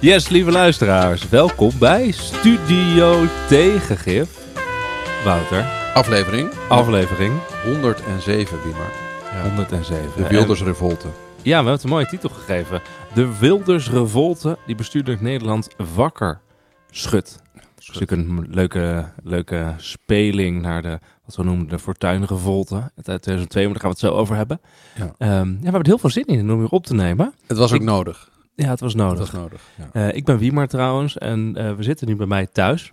Yes, lieve luisteraars, welkom bij Studio Tegengif. Wouter, Aflevering aflevering 107, Wimar. Ja. 107. De Wildersrevolte. En- ja, we hebben het een mooie titel gegeven. De Wildersrevolte die bestuurlijk Nederland wakker schudt. Dat is natuurlijk een leuke, leuke speling naar de, wat we noemen, de Fortuinrevolte uit 2002, maar daar gaan we het zo over hebben. Ja. Ehm, ja, we hebben er heel veel zin in om weer op te nemen. Het was ook Ik- nodig. Ja, het was Het nodig. was nodig. Ja. Eh, ik ben Wiemar trouwens en eh, we zitten nu bij mij thuis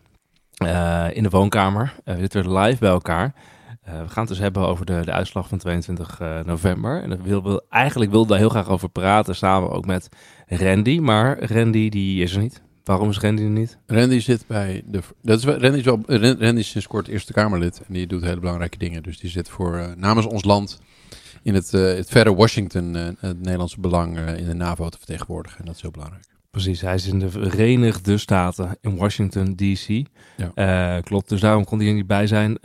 eh, in de woonkamer. We zitten live bij elkaar. We gaan het dus hebben over de, de uitslag van 22 eh, november. En wil, wil, eigenlijk wilde daar heel graag over praten, samen ook met Randy. Maar Randy die is er niet. Waarom is Randy er niet? Randy zit bij de. Dat is, Randy, is wel, Ran- Randy is sinds kort Eerste Kamerlid. En die doet hele belangrijke dingen. Dus die zit voor namens ons land in het, eh, het verre Washington. eh, het Nederlandse belang eh, in de NAVO te vertegenwoordigen. En dat is heel belangrijk. Precies, hij is in de Verenigde Staten in Washington, D.C. Ja. Klopt, dus daarom kon hij er niet bij zijn.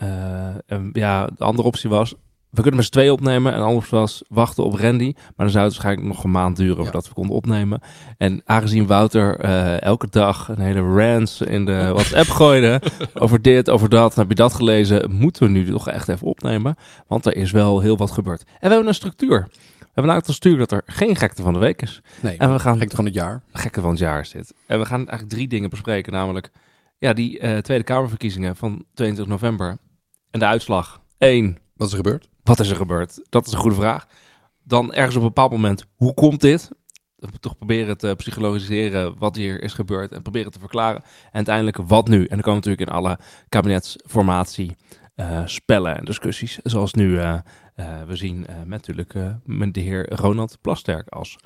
En ja, de andere optie was, we kunnen met z'n twee opnemen. En optie was wachten op Randy. Maar dan zou het waarschijnlijk nog een maand duren Ja. voordat we konden opnemen. En aangezien Wouter eh, elke dag een hele rant in de WhatsApp gooide over dit, over dat, heb je dat gelezen, moeten we nu toch echt even opnemen. Want er is wel heel wat gebeurd. En we hebben een structuur. We hebben een structuur dat er geen gekte van de week is. Nee, En we gaan gek van het jaar. gekke van het jaar is dit. En we gaan eigenlijk drie dingen bespreken, namelijk ja, die eh, Tweede Kamerverkiezingen van 22 november en de uitslag. Eén, Wat is er gebeurd? Wat is er gebeurd? Dat is een goede vraag. Dan ergens op een bepaald moment, hoe komt dit? Toch proberen te psychologiseren wat hier is gebeurd en proberen te verklaren. En uiteindelijk, wat nu? En dan komen natuurlijk in alle kabinetsformatie eh, spellen en discussies. Zoals nu eh, eh, we zien met natuurlijk met de heer Ronald Plasterk als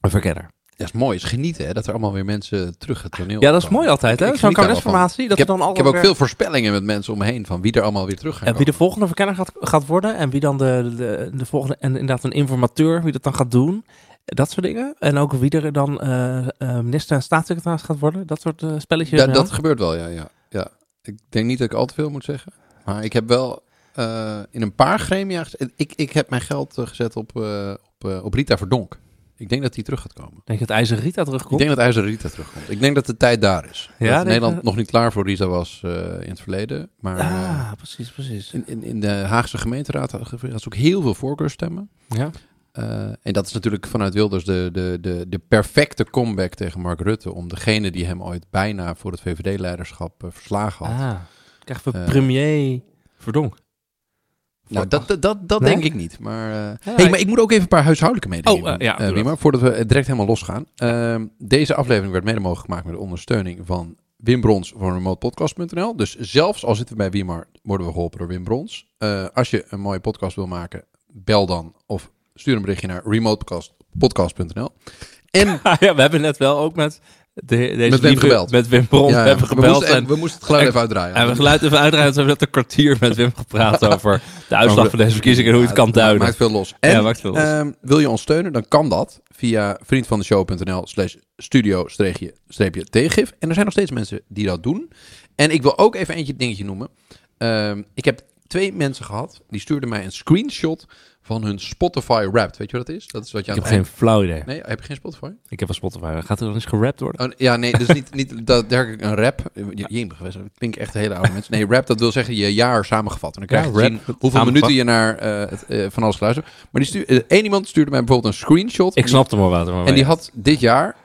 verkenner. Ja, is mooi. is genieten hè, dat er allemaal weer mensen terug het toneel Ja, dat is mooi altijd, hè? Zo'n kabinetsformatie. Dat Ik heb, er dan ik heb ook veel voorspellingen met mensen om me heen van wie er allemaal weer terug gaan En wie de volgende verkenner gaat, gaat worden en wie dan de, de, de volgende, en inderdaad een informateur, wie dat dan gaat doen. Dat soort dingen. En ook wie er dan eh, eh, minister en staatssecretaris gaat worden. Dat soort eh, spelletjes. Ja, dat gebeurt wel, ja, ja, ja. Ik denk niet dat ik al te veel moet zeggen. Maar ik heb wel in een paar gremia... Ik, ik heb mijn geld gezet op, op, op Rita Verdonk. Ik denk dat die terug gaat komen. Denk je dat IJzer Rita Ik terugkomt? denk dat IJzer Rita terugkomt. Ik denk dat de tijd daar is. Ja, dat Nederland nog niet klaar voor Rita was eh, in het verleden. Maar eh, Ah, precies, precies. in, in, in de Haagse gemeenteraad had ze ook heel veel voorkeurstemmen. Ja. Eh, en dat is natuurlijk vanuit Wilders de, de, de, de perfecte comeback tegen Mark Rutte. Om degene die hem ooit bijna voor het VVD-leiderschap eh, verslagen had. Ah, krijgen we Eh, premier Verdonk. Nou, dat, dat, dat, dat Nee? denk ik niet. Maar, eh, Ja, hey, ik- maar ik moet ook even een paar huishoudelijke mededelingen Oh, eh, ja, eh, voordat we direct helemaal losgaan. Ehm, deze aflevering werd mede mogelijk gemaakt met de ondersteuning van Wim Brons van remotepodcast.nl. Dus zelfs al zitten we bij Wimar, worden we geholpen door Wim Brons. Als je een mooie podcast wil maken, bel dan of stuur een berichtje naar remotepodcast.nl. En ja, we hebben net wel ook met, de, deze Met Wim gebeld. Met Wim Bron ja, hebben we, gebeld. moesten, en, we moesten het geluid en- even uitdraaien. en we geluid even uitrijden. We hebben net een kwartier met Wim gepraat over de uitslag van deze verkiezingen en hoe het Ja, kan duiden. Maakt veel los. En Ja, maakt veel los. ehm, wil je ons steunen, dan kan dat via vriendvandeshow.nl slash studio-tegengif. En er zijn nog steeds mensen die dat doen. En ik wil ook even eentje dingetje noemen. Ehm, ik heb twee mensen gehad, die stuurden mij een screenshot van hun Spotify Wrapped. Weet je wat dat is? Dat is wat je Ik aan heb geen flauw idee. Nee, heb je geen Spotify? Ik heb een Spotify. Gaat er dan eens gerapt worden? Oh, ja, nee, dus niet, niet dat dergelijk een rap. Je, dat klinkt echt hele oude mensen. Nee, rap, dat wil zeggen je jaar samengevat. En dan krijg je Ja, rap, hoeveel minuten je naar eh, het, eh, van alles geluisterd. Maar die stuur, eh, één iemand stuurde mij bijvoorbeeld een screenshot. Ik snapte maar wat. En die had dit jaar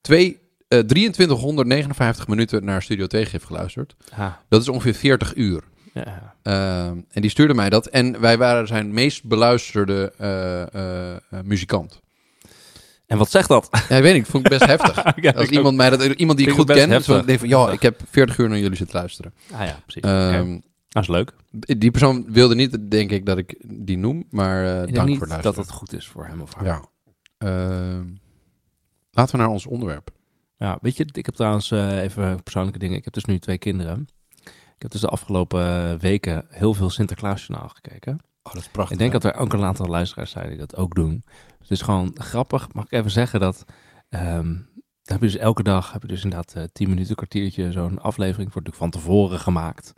twee, eh 2359 minuten naar Studio Tegengif geluisterd. Ah, Dat is ongeveer 40 uur. Ja. Ehm, en die stuurde mij dat. En wij waren zijn meest beluisterde eh, eh, eh, muzikant. En wat zegt dat? Ja, ik weet niet, ik vond het best heftig. Ja, Als ik iemand mij dat, iemand die ik goed ken, ik denk van, ja, ik heb 40 uur naar jullie zitten luisteren. Ah ja, precies. Ehm, Oké. Dat is leuk. Die persoon wilde niet, denk ik, dat ik die noem, maar eh, Ik dank niet voor het dat het goed is voor hem of haar. Ja. Ehm, laten we naar ons onderwerp. Ja, weet je, ik heb trouwens eh, even persoonlijke dingen. Ik heb dus nu twee kinderen. Ik heb dus de afgelopen eh, weken heel veel Sinterklaasjournaal gekeken. Oh, dat is prachtig. Ik denk dat er ook een aantal luisteraars zijn die dat ook doen. Dus het is gewoon grappig. Mag ik even zeggen dat... dan heb je dus elke dag, heb je dus inderdaad eh 10 minuten, kwartiertje, zo'n aflevering. Wordt natuurlijk van tevoren gemaakt.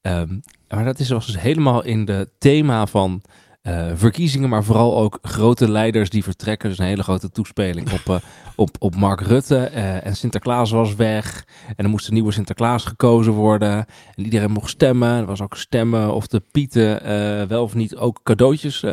Ehm, maar dat is dus helemaal in de thema van eh, verkiezingen, maar vooral ook grote leiders die vertrekken. Dus een hele grote toespeling op, eh, op, op Mark Rutte. Eh, en Sinterklaas was weg. En er moest een nieuwe Sinterklaas gekozen worden. En iedereen mocht stemmen. Er was ook stemmen of de Pieten wel of niet ook cadeautjes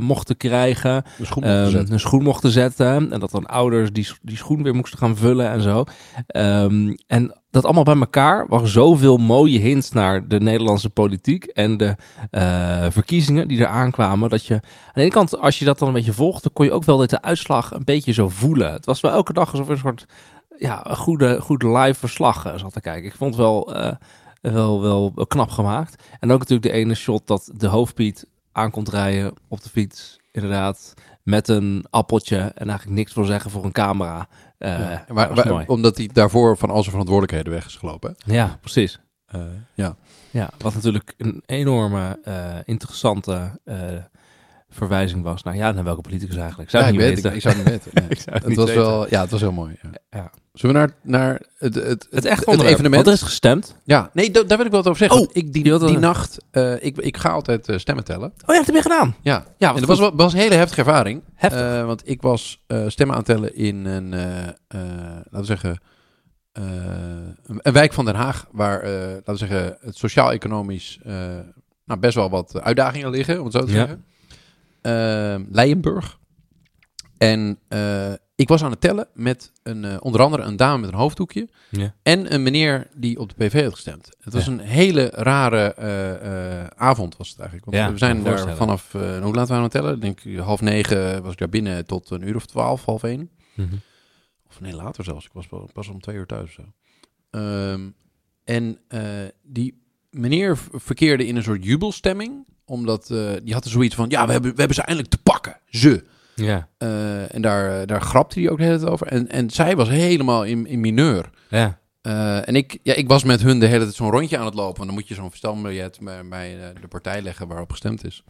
mochten krijgen. De schoen Ehm, een schoen mochten zetten. En dat dan ouders die, die schoen weer moesten gaan vullen en zo. Ehm, en dat allemaal bij elkaar was zoveel mooie hints naar de Nederlandse politiek en de eh, verkiezingen die er aankwamen. Dat je aan de ene kant, als je dat dan een beetje volgt, dan kon je ook wel de uitslag een beetje zo voelen. Het was wel elke dag alsof een soort ja, een goede, goed live verslag eh, zat te kijken. Ik vond het wel, eh, wel, wel knap gemaakt. En ook natuurlijk de ene shot dat de hoofdpiet aankomt rijden op de fiets, inderdaad, met een appeltje en eigenlijk niks wil zeggen voor een camera. Eh, Ja, maar, was maar- mooi. omdat hij daarvoor van al zijn verantwoordelijkheden weg is gelopen. hè? Ja, precies. Eh, ja. Ja, wat natuurlijk een enorme eh, interessante verwijzing was naar, ja, naar welke politicus eigenlijk. Zou Ja, ik ik niet weet het. weten. Ik zou het niet weten. Nee. Ik zou het het niet was weten. wel, ja, het was heel mooi. Ja. Ja. Zullen we naar, naar het, het, het, Het echt het evenement? Want er is gestemd. Ja, nee, da- daar wil ik wel wat over zeggen. Oh, ik, die, je die nacht, eh, ik, ik ga altijd eh, stemmen tellen. Oh ja, dat heb je gedaan. Ja, Ja, en dat was, wel- was een hele heftige ervaring. Heftig. Eh, want ik was stemmen aan het tellen in een, laten we zeggen, een, wijk van Den Haag, waar, laten we zeggen, het sociaal-economisch nou, best wel wat uitdagingen liggen, om het zo te Ja. zeggen. Eh, Leijenburg. En eh, ik was aan het tellen met een, eh, onder andere een dame met een hoofddoekje. Ja. En een meneer die op de PV had gestemd. Het was Ja. een hele rare eh, avond was het eigenlijk. Want Ja, we zijn daar vanaf, hoe laat waren we aan het tellen? Ik denk half negen was ik daar binnen tot een uur of twaalf, half één. Mhm. Of nee, later zelfs. Ik was pas, om twee uur thuis. Zo. Ehm, en die meneer verkeerde in een soort jubelstemming. Omdat eh, die had er zoiets van, ja, we hebben, we hebben ze eindelijk te pakken. Ze. Ja, Eh, en daar, eh, daar grapte hij ook de hele tijd over. En, en zij was helemaal in, in mineur. ja. En ik, ja, ik was met hun de hele tijd zo'n rondje aan het lopen. Want dan moet je zo'n verstelbiljet bij, bij de partij leggen waarop gestemd is.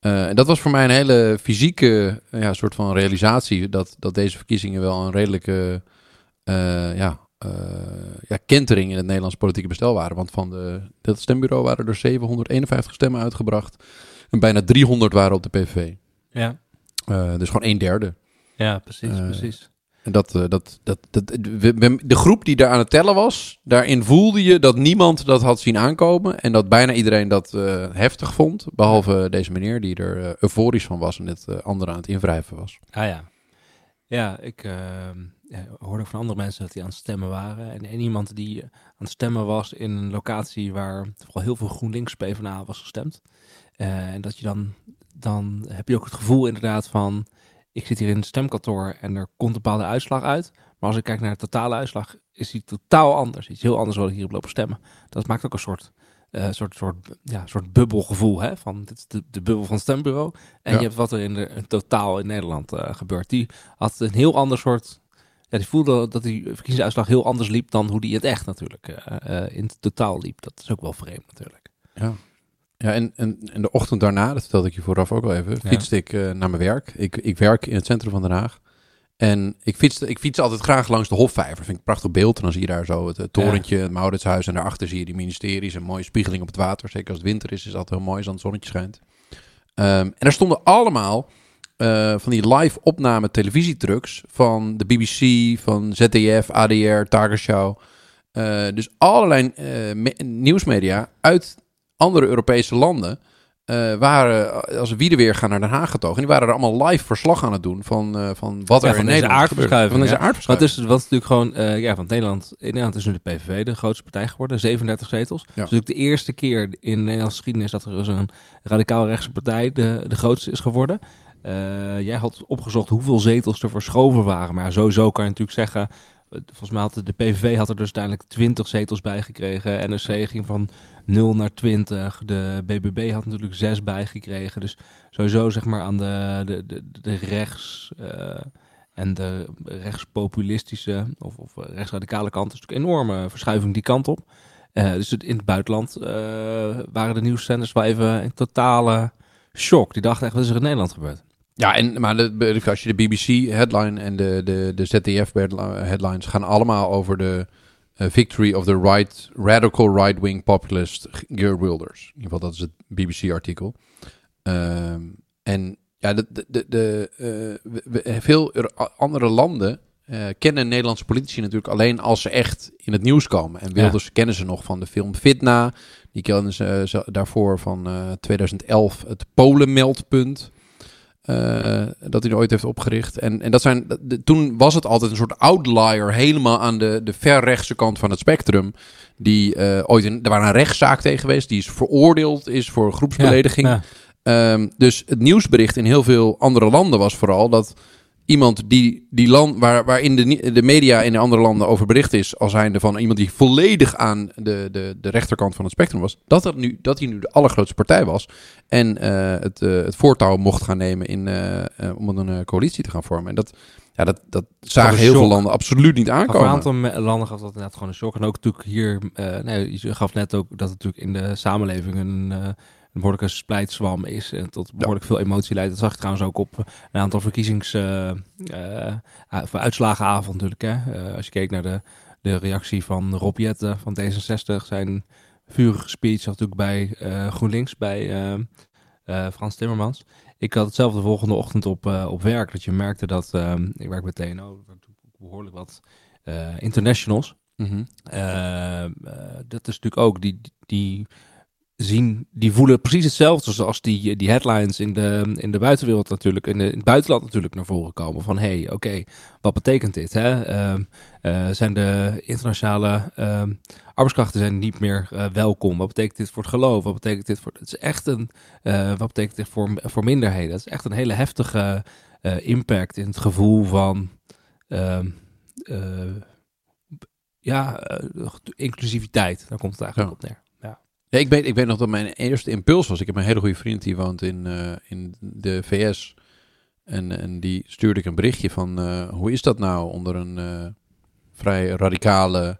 En dat was voor mij een hele fysieke ja, soort van realisatie. Dat, dat deze verkiezingen wel een redelijke ja, eh, ja, kentering in het Nederlands politieke bestel waren. Want van de, dat stembureau waren er 751 stemmen uitgebracht. En bijna 300 waren op de PVV. Ja, Eh, dus gewoon een derde. ja precies, Eh, precies. En dat, dat, dat, dat, de groep die daar aan het tellen was, daarin voelde je dat niemand dat had zien aankomen. En dat bijna iedereen dat heftig vond. Behalve deze meneer die er euforisch van was en het eh, andere aan het invrijven was. Ah ja. Ja, ik ja, hoorde van andere mensen dat die aan het stemmen waren. En, en iemand die aan het stemmen was in een locatie waar vooral heel veel GroenLinks PvdA was gestemd. Eh, en dat je dan, dan heb je ook het gevoel inderdaad van, ik zit hier in het stemkantoor en er komt een bepaalde uitslag uit. Maar als ik kijk naar de totale uitslag, is die totaal anders. Iets heel anders wat ik hier heb lopen stemmen. Dat maakt ook een soort, eh, soort, soort, ja, soort bubbelgevoel. Hè? Van, dit is de, de bubbel van het stembureau. En Ja. je hebt wat er in, de, in totaal in Nederland eh, gebeurt. Die had een heel ander soort... Ja, die voelde dat die verkiezingsuitslag heel anders liep dan hoe die in het echt natuurlijk eh, in het totaal liep. Dat is ook wel vreemd natuurlijk. Ja. Ja, en, en, en de ochtend daarna, dat vertelde ik je vooraf ook al even, Ja. fietste ik naar mijn werk. Ik, ik werk in het centrum van Den Haag. En ik fietste, ik fiets altijd graag langs de Hofvijver. Vind ik een prachtig beeld. En dan zie je daar zo het, torentje, het Mauritshuis. En daarachter zie je die ministeries. Een mooie spiegeling op het water. Zeker als het winter is, is altijd heel mooi als het zonnetje schijnt. Ehm, en daar stonden allemaal eh, van die live opname televisietrucks van de BBC, van ZDF, ADR, Tagesschau. Eh, dus allerlei eh, me- nieuwsmedia uit andere Europese landen eh, waren eh, als wie weer gaan naar Den Haag getogen. En die waren er allemaal live verslag aan het doen van, eh, van wat Ja, er van in Nederland aardverschuiving, Van deze ja. Aardverschuiving. het is wat is natuurlijk gewoon, ja, van Nederland, in Nederland is nu de PVV de grootste partij geworden, 37 zetels. Het is natuurlijk de eerste keer in Nederlandse geschiedenis dat er dus een radicaal rechtse partij de, de grootste is geworden. Jij had opgezocht hoeveel zetels er verschoven waren, maar sowieso kan je natuurlijk zeggen, volgens mij had de, PVV had er dus uiteindelijk 20 zetels bij gekregen, NRC ging van 0 naar 20, de BBB had natuurlijk 6 bijgekregen, dus sowieso zeg maar aan de, de, de, rechts... eh, en de rechtspopulistische of, of rechtsradicale kant is natuurlijk een enorme verschuiving die kant op. Eh, dus in het buitenland eh, waren de nieuwszenders wel even in totale shock. Die dachten echt, wat is er in Nederland gebeurd? Ja, en, maar de, als je de BBC-headline en de, de, de ZDF-headlines gaan allemaal over de eh, victory of the right, radical right-wing populist Geert Wilders. In ieder geval, dat is het BBC-artikel. Ehm, En ja, de, de, de, eh, we- veel andere landen eh, kennen Nederlandse politici natuurlijk alleen als ze echt in het nieuws komen. En Wilders kennen ze nog van de film Fitna. Die kennen ze zo- daarvoor van eh, 2011 het Polenmeldpunt. Eh, dat hij ooit heeft opgericht. En, en dat zijn, de- toen was het altijd een soort outlier helemaal aan de, de verrechtse kant van het spectrum. Die eh, ooit in, er waren een rechtszaak tegen geweest. Die is veroordeeld is voor groepsbelediging. Ja, Ehm, dus het nieuwsbericht in heel veel andere landen was vooral dat iemand die, die land, waar, waarin de, de media in de andere landen over bericht is, als zijnde van iemand die volledig aan de, de, de rechterkant van het spectrum was, dat, dat, nu, dat hij nu de allergrootste partij was en eh, het, eh, het voortouw mocht gaan nemen in, eh, om een coalitie te gaan vormen. En dat, ja, dat, dat zagen heel veel landen absoluut niet Voor een aankomen. aantal landen gaf dat inderdaad gewoon een shock. En ook natuurlijk hier, nee, je gaf net ook dat het natuurlijk in de samenleving een, een behoorlijke splijtswam is. En tot behoorlijk veel emotie leidt. Dat zag je trouwens ook op een aantal verkiezings... eh, eh, uh, uitslagenavond natuurlijk. Hè? Eh, als je keek naar de, de reactie van Rob Jetten van D66. Zijn vurige speech natuurlijk bij eh, GroenLinks, bij eh, eh, Frans Timmermans. Ik had hetzelfde de volgende ochtend op, eh, op werk. Dat je merkte dat... ehm, ik werk bij TNO, behoorlijk wat eh, internationals. Mhm. Eh, eh, dat is natuurlijk ook, die, die zien, die voelen precies hetzelfde zoals die, die headlines in de, in de buitenwereld natuurlijk, in, de, in het buitenland natuurlijk naar voren komen. Van hé, hey, oké, wat betekent dit? Hè? Ehm, eh, zijn de internationale ehm, arbeidskrachten zijn niet meer eh, welkom? Wat betekent dit voor het geloof? Wat betekent dit voor... Het is echt een... eh, wat betekent dit voor, voor minderheden? Het is echt een hele heftige eh, impact in het gevoel van... ehm, eh, ja, eh, inclusiviteit. Daar komt het eigenlijk Ja. op neer. Ik, weet, ik weet nog dat mijn eerste impuls was. Ik heb een hele goede vriend die woont in, eh, in de VS. En, en die stuurde ik een berichtje van eh, hoe is dat nou onder een eh, vrij radicale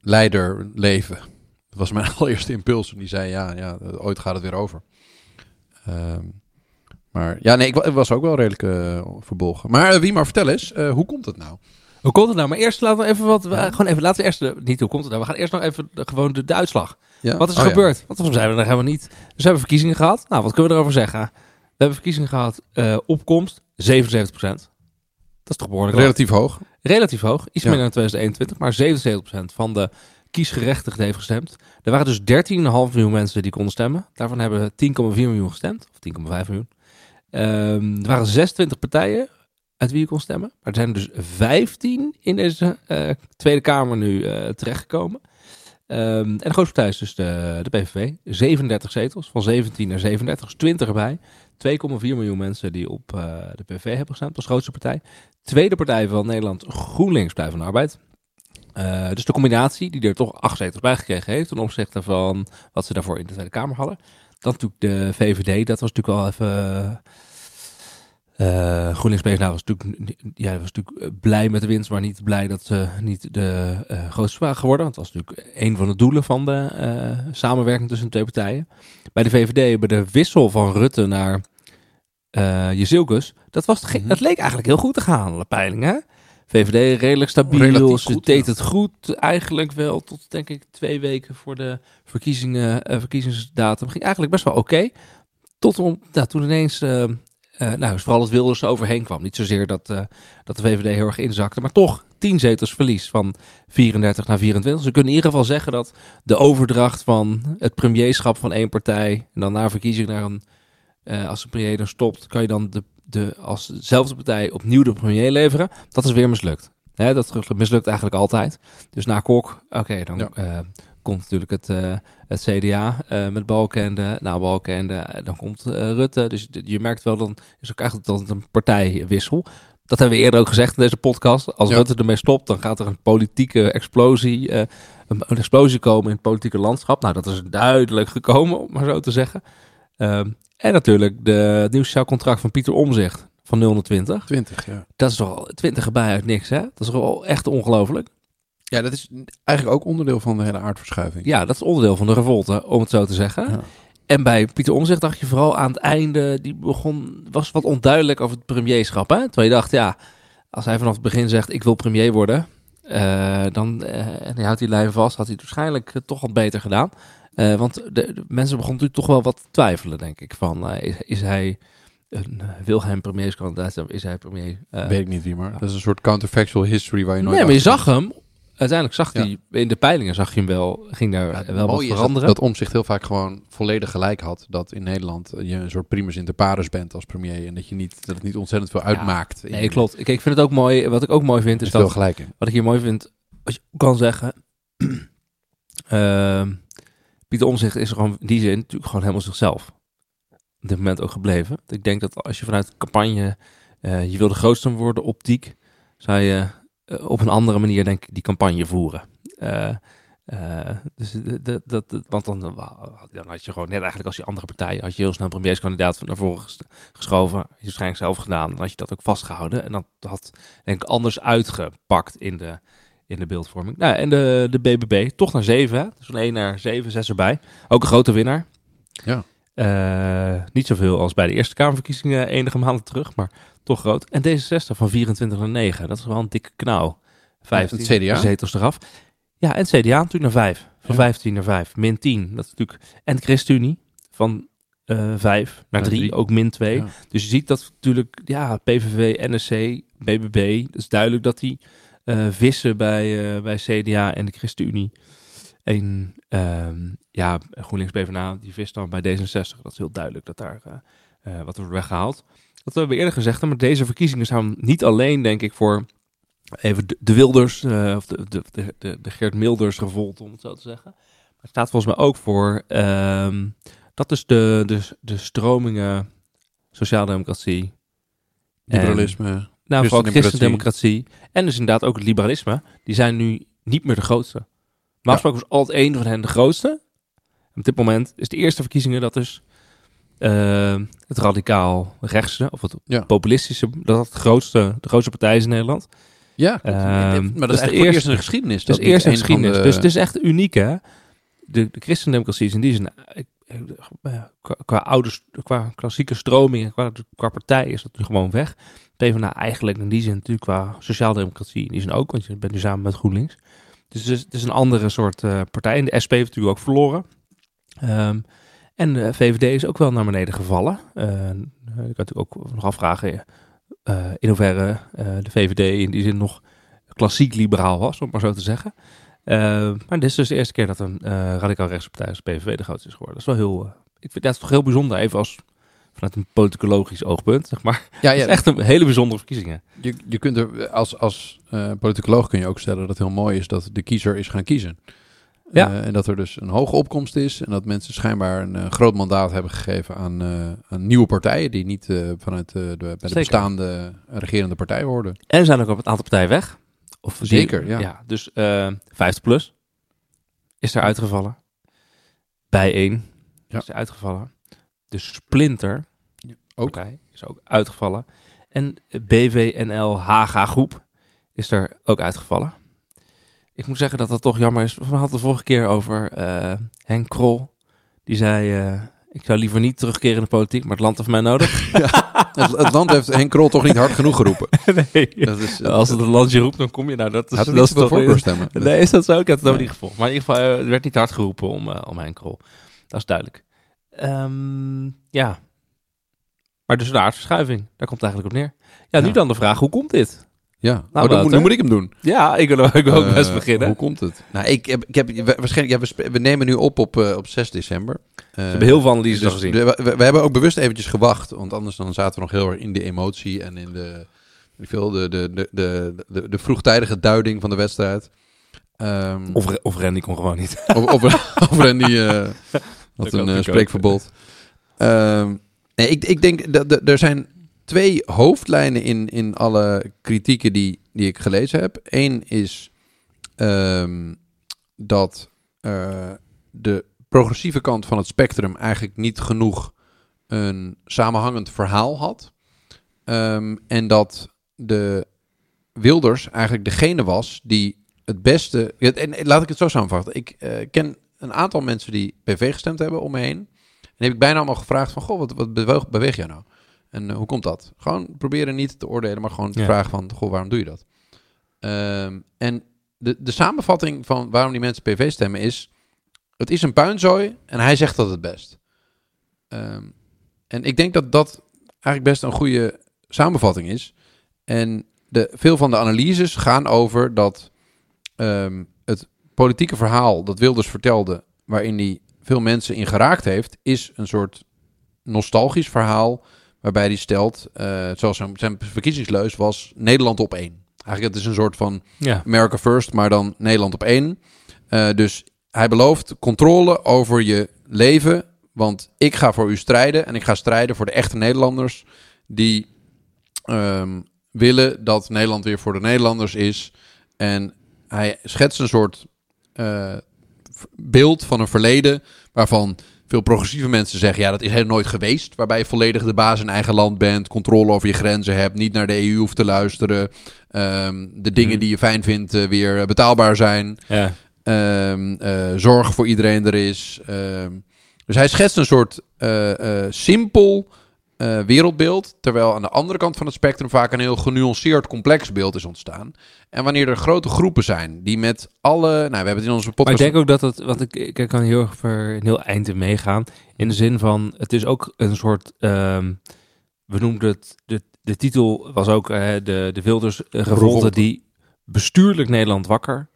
leider leven. Dat was mijn allereerste impuls. En die zei ja, ja ooit gaat het weer over. Ehm, maar ja, nee, ik ik was ook wel redelijk verbolgen. Maar wie maar vertel eens, hoe komt het nou? Hoe komt het nou? Maar eerst laten we even wat... we-. Gewoon even, laten we eerst... De, niet hoe komt het nou? We gaan eerst nog even de, gewoon de, de uitslag. Ja? Wat is er Oh, ja. gebeurd? Want volgens hebben we nog helemaal niet... Dus we hebben verkiezingen gehad. Nou, wat kunnen we erover zeggen? We hebben verkiezingen gehad. eh, opkomst 77% Dat is toch behoorlijk laag. Relatief hoog. relatief hoog. Iets Ja. minder dan 2021. Maar 77% van de kiesgerechtigden heeft gestemd. Er waren dus 13,5 miljoen mensen die konden stemmen. Daarvan hebben 10,4 miljoen gestemd. Of 10,5 miljoen. Ehm, er waren 26 partijen uit wie je kon stemmen. Maar er zijn dus 15 in deze eh, Tweede Kamer nu eh, terechtgekomen. Ehm, en de grootste partij is dus de, de PVV. 37 zetels, van 17 naar 37, dus 20 erbij. 2,4 miljoen mensen die op eh, de PVV hebben gestemd als grootste partij. Tweede partij van Nederland, GroenLinks, Partij van de Arbeid. Dus de combinatie die er toch acht zetels bij gekregen heeft ten opzichte van wat ze daarvoor in de Tweede Kamer hadden. Dan natuurlijk de VVD, dat was natuurlijk wel even... eh GroenLinks PvdA was natuurlijk, ja, was natuurlijk eh, blij met de winst, maar niet blij dat ze niet de eh, grootste waren geworden. Want dat was natuurlijk een van de doelen van de samenwerking tussen de twee partijen. Bij de VVD hebben de wissel van Rutte naar eh Jezilkus, dat, was, Mhm. dat leek eigenlijk heel goed te gaan, de peiling, hè? VVD redelijk stabiel, Relatief ze goed, deed ja. het goed eigenlijk wel tot denk ik twee weken voor de verkiezingen, verkiezingsdatum. Ging eigenlijk best wel oké. Tot om, nou, toen ineens, eh, eh, nou, vooral het Wilders er overheen kwam. Niet zozeer dat, eh, dat de VVD heel erg inzakte, maar toch 10 zetels verlies van 34 naar 24. Ze kunnen in ieder geval zeggen dat de overdracht van het premierschap van één partij en dan na verkiezing naar een, eh, als de premier dan stopt, kan je dan de, de, als dezelfde partij opnieuw de premier leveren. Dat is weer mislukt. Hè, dat mislukt eigenlijk altijd. Dus na Kok, oké, dan Ja. Komt natuurlijk het, eh, het CDA eh, met Balkenende. Na Balkenende, eh, dan komt Rutte. Dus je merkt wel, dan is ook eigenlijk dat het een partijwissel. Dat hebben we eerder ook gezegd in deze podcast. Als Ja. Rutte ermee stopt, dan gaat er een politieke explosie, een, een explosie komen in het politieke landschap. Nou, dat is duidelijk gekomen, om maar zo te zeggen. Ehm, en natuurlijk de, het nieuw sociaal contract van Pieter Omzicht van 0 naar 20. 20, ja. Dat is toch al 20 erbij uit niks, hè? Dat is wel echt ongelooflijk. Ja, dat is eigenlijk ook onderdeel van de hele aardverschuiving. Ja, dat is onderdeel van de revolte, om het zo te zeggen. Ja. En bij Pieter Omzicht dacht je vooral aan het einde, die begon, was wat onduidelijk over het premierschap. Hè? Terwijl je dacht, ja, als hij vanaf het begin zegt, ik wil premier worden, eh, dan, eh, en hij houdt die lijn vast, had hij het waarschijnlijk eh, toch wat beter gedaan. Want de, de mensen begonnen natuurlijk toch wel wat te twijfelen, denk ik. Van, is, is hij een uh, Wilhelm premierskandidaat? Is hij premier? Uh, Weet ik niet wie, maar dat is een soort counterfactual history waar je nooit... Nee, maar je zag hem. Uiteindelijk zag hij, ja. in de peilingen zag je hem wel, ging daar ja, wel wat veranderen. Dat, dat omzicht heel vaak gewoon volledig gelijk had. Dat in Nederland je een soort primus inter pares bent als premier. En dat, je niet, dat het niet ontzettend veel uitmaakt. Ja, nee, klopt. Ik, ik vind het ook mooi. Wat ik ook mooi vind is veel dat... gelijk in. Wat ik hier mooi vind, wat je kan zeggen... uh, Pieter Omzicht is er gewoon in die zin natuurlijk gewoon helemaal zichzelf. Op dit moment ook gebleven. Ik denk dat als je vanuit campagne uh, je wil de grootste worden, optiek, zou je op een andere manier denk ik die campagne voeren. Uh, dus dat, dat, want dan, had je gewoon net eigenlijk als die andere partijen, had je heel snel een premierskandidaat naar voren geschoven. Je waarschijnlijk zelf gedaan. Dan had je dat ook vastgehouden. En dat had denk ik anders uitgepakt in de, in de beeldvorming. Nou, en de, de BBB, toch naar 7. Hè? Dus van 1 naar 7, 6 erbij. Ook een grote winnaar. Ja. Uh, niet zoveel als bij de Eerste Kamerverkiezingen enige maanden terug, maar toch groot. En D66 van 24 naar 9. Dat is wel een dikke knauw. 15 het CDA? zetels eraf. Ja, en het CDA natuurlijk naar 5. Van ja. 15 naar 5. Min 10. Dat is natuurlijk... En de ChristenUnie van uh, 5 naar 3. Ook min 2. Ja. Dus je ziet dat natuurlijk... Ja, PVV, NSC, BBB. Het is duidelijk dat die uh, vissen bij, bij CDA en de ChristenUnie. En um, ja, GroenLinks PvdA, die vist dan bij D66. Dat is heel duidelijk dat daar uh, wat wordt weggehaald. Dat hebben we eerder gezegd, maar deze verkiezingen zijn niet alleen, denk ik, voor even de, de Wilders, uh, of de, de, de, de Geert Milders revolt, om het zo te zeggen. Maar het staat volgens mij ook voor, um, dat is de, de, de stromingen sociaaldemocratie. Liberalisme. En, nou, vooral christendemocratie. En dus inderdaad ook het liberalisme. Die zijn nu niet meer de grootste. Maar was altijd één van hen de grootste. Op dit moment is de eerste verkiezingen dat dus uh, het radicaal rechtse of het populistische, dat het grootste, de grootste partij is in Nederland. Ja, uh, maar dat is de eerste in de geschiedenis. Dat is de eerste in de geschiedenis. De... Dus het is echt uniek, hè? De, de christendemocratie is in die zin, qua, qua, oude, qua klassieke stromingen, qua, qua partij is dat nu gewoon weg. PvdA eigenlijk in die zin natuurlijk qua sociaaldemocratie in die zin ook, want je bent nu samen met GroenLinks. Dus het is een andere soort uh, partij. En de SP heeft natuurlijk ook verloren. Um, en de VVD is ook wel naar beneden gevallen. Uh, ik kan natuurlijk ook nog afvragen in hoeverre de VVD in die zin nog klassiek liberaal was, om maar zo te zeggen. maar dit is dus de eerste keer dat een radicaal rechtse partij als PVV de grootste is geworden. Dat is wel heel, ik vind dat toch heel bijzonder, even als vanuit een politicologisch oogpunt, zeg maar. Ja, ja. Het is echt een hele bijzondere verkiezingen. Je, je kunt er als, als uh, politicoloog kun je ook stellen dat het heel mooi is dat de kiezer is gaan kiezen. Ja. Uh, en dat er dus een hoge opkomst is en dat mensen schijnbaar een uh, groot mandaat hebben gegeven aan, aan nieuwe partijen die niet vanuit de, bij de bestaande regerende partij hoorden. En er zijn ook op het aantal partijen weg. Of Zeker, die, ja. ja. Dus 50 plus is er uitgevallen. Bij één ja. is er uitgevallen. De Splinter ook. Partij is ook uitgevallen. En BWNL Haga Groep is er ook uitgevallen. Ik moet zeggen dat dat toch jammer is. We hadden het de vorige keer over uh, Henk Krol. Die zei, uh, ik zou liever niet terugkeren in de politiek, maar het land heeft mij nodig. ja, het, het, land heeft Henk Krol toch niet hard genoeg geroepen. nee, dat is, uh, als het een landje roept, dan kom je nou. Dat is, Had dat is toch voor stemmen. Nee, is dat zo? Ik heb het nee. niet gevolgd. Maar in ieder geval, er werd niet hard geroepen om, om Henk Krol. Dat is duidelijk. Um, ja. Maar dus de aardverschuiving, daar komt het eigenlijk op neer. Ja, nu Ja. dan de vraag, hoe komt dit? Ja, Nou, oh, dan, moet, nu moet ik hem doen. Ja, ik wil, ik wil ook Eh, best beginnen. Hoe komt het? Nou, ik heb, ik heb we- waarschijnlijk, ja, we, nemen nu op op, eh, op 6 december. We hebben heel veel analyses dus gezien. We, we, we hebben ook bewust eventjes gewacht, want anders dan zaten we nog heel erg in de emotie en in de, veel, de, de, de, de, de, de vroegtijdige duiding van de wedstrijd. Ehm, Of, of Randy kon gewoon niet. of, of, of Randy eh, Dat een eh, spreekverbod. Ehm, nee, ik, ik denk dat er zijn twee hoofdlijnen in, in alle kritieken die, die ik gelezen heb. Eén is ehm, dat eh, de progressieve kant van het spectrum eigenlijk niet genoeg een samenhangend verhaal had. Ehm, en dat de Wilders eigenlijk degene was die het beste. en laat ik het zo samenvatten. Ik eh, ken een aantal mensen die PV gestemd hebben om me heen. En heb ik bijna allemaal gevraagd van, goh, wat, wat beweeg, beweeg jij nou? En eh, hoe komt dat? Gewoon proberen niet te oordelen, maar gewoon te Ja. vragen van, goh, waarom doe je dat? Ehm, en de, de samenvatting van waarom die mensen PV stemmen is... het is een puinzooi en hij zegt dat het best. Ehm, en ik denk dat dat eigenlijk best een goede samenvatting is. En de, veel van de analyses gaan over dat ehm, politieke verhaal dat Wilders vertelde, waarin hij veel mensen in geraakt heeft, is een soort nostalgisch verhaal. Waarbij hij stelt, eh, zoals zijn, zijn verkiezingsleus was, Nederland op één. Eigenlijk het is een soort van Ja. America First, maar dan Nederland op één. Eh, dus hij belooft controle over je leven. Want ik ga voor u strijden. En ik ga strijden voor de echte Nederlanders. Die ehm, willen dat Nederland weer voor de Nederlanders is. En hij schetst een soort eh, beeld van een verleden. Waarvan veel progressieve mensen zeggen: ja, dat is helemaal nooit geweest. Waarbij je volledig de baas in eigen land bent. Controle over je grenzen hebt. Niet naar de EU hoeft te luisteren. ehm, de dingen Mhm. die je fijn vindt eh, weer betaalbaar zijn. Ja. Ehm, eh, zorg voor iedereen er is. Ehm, dus hij schetst een soort simpel eh, wereldbeeld. Terwijl aan de andere kant van het spectrum vaak een heel genuanceerd, complex beeld is ontstaan. En wanneer er grote groepen zijn die met alle. Nou, we hebben het in onze Maar podcast. ik denk ook dat het, want ik, ik kan heel erg ver een heel eind in meegaan. In de zin van, het is ook een soort, ehm, we noemden het, de, de titel was ook eh, de, de Wilders Revolte. die bestuurlijk Nederland wakker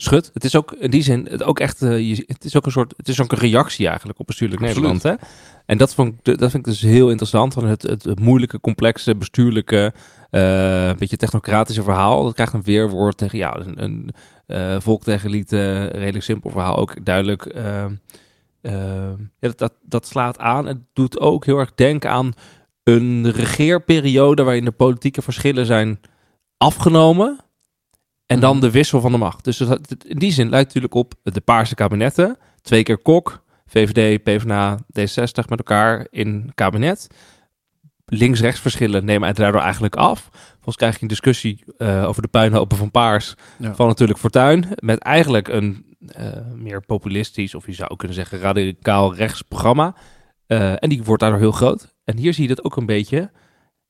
schudt. Het is ook in die zin, het, ook echt, eh, je, het is ook een soort, het is ook een reactie eigenlijk op bestuurlijk Absoluut. Nederland. Hè? En dat, vond dat vind ik dus heel interessant, van het, het, het moeilijke, complexe, bestuurlijke, een beetje technocratische verhaal. Dat krijgt een weerwoord tegen, ja, een, een eh, volk tegen elite, redelijk simpel verhaal, ook duidelijk. eh, eh, ja, dat, dat, dat slaat aan. Het doet ook heel erg denken aan een regeerperiode waarin de politieke verschillen zijn afgenomen. En dan Mhm. de wissel van de macht. Dus in die zin lijkt natuurlijk op de paarse kabinetten. Twee keer Kok, VVD, PvdA, D60 met elkaar in kabinet. Links-rechts verschillen nemen daardoor eigenlijk af. Volgens krijg je een discussie eh, over de puinhopen van Paars Ja. van natuurlijk Fortuyn. Met eigenlijk een eh, meer populistisch, of je zou kunnen zeggen radicaal rechts programma. Eh, en die wordt daardoor heel groot. En hier zie je dat ook een beetje.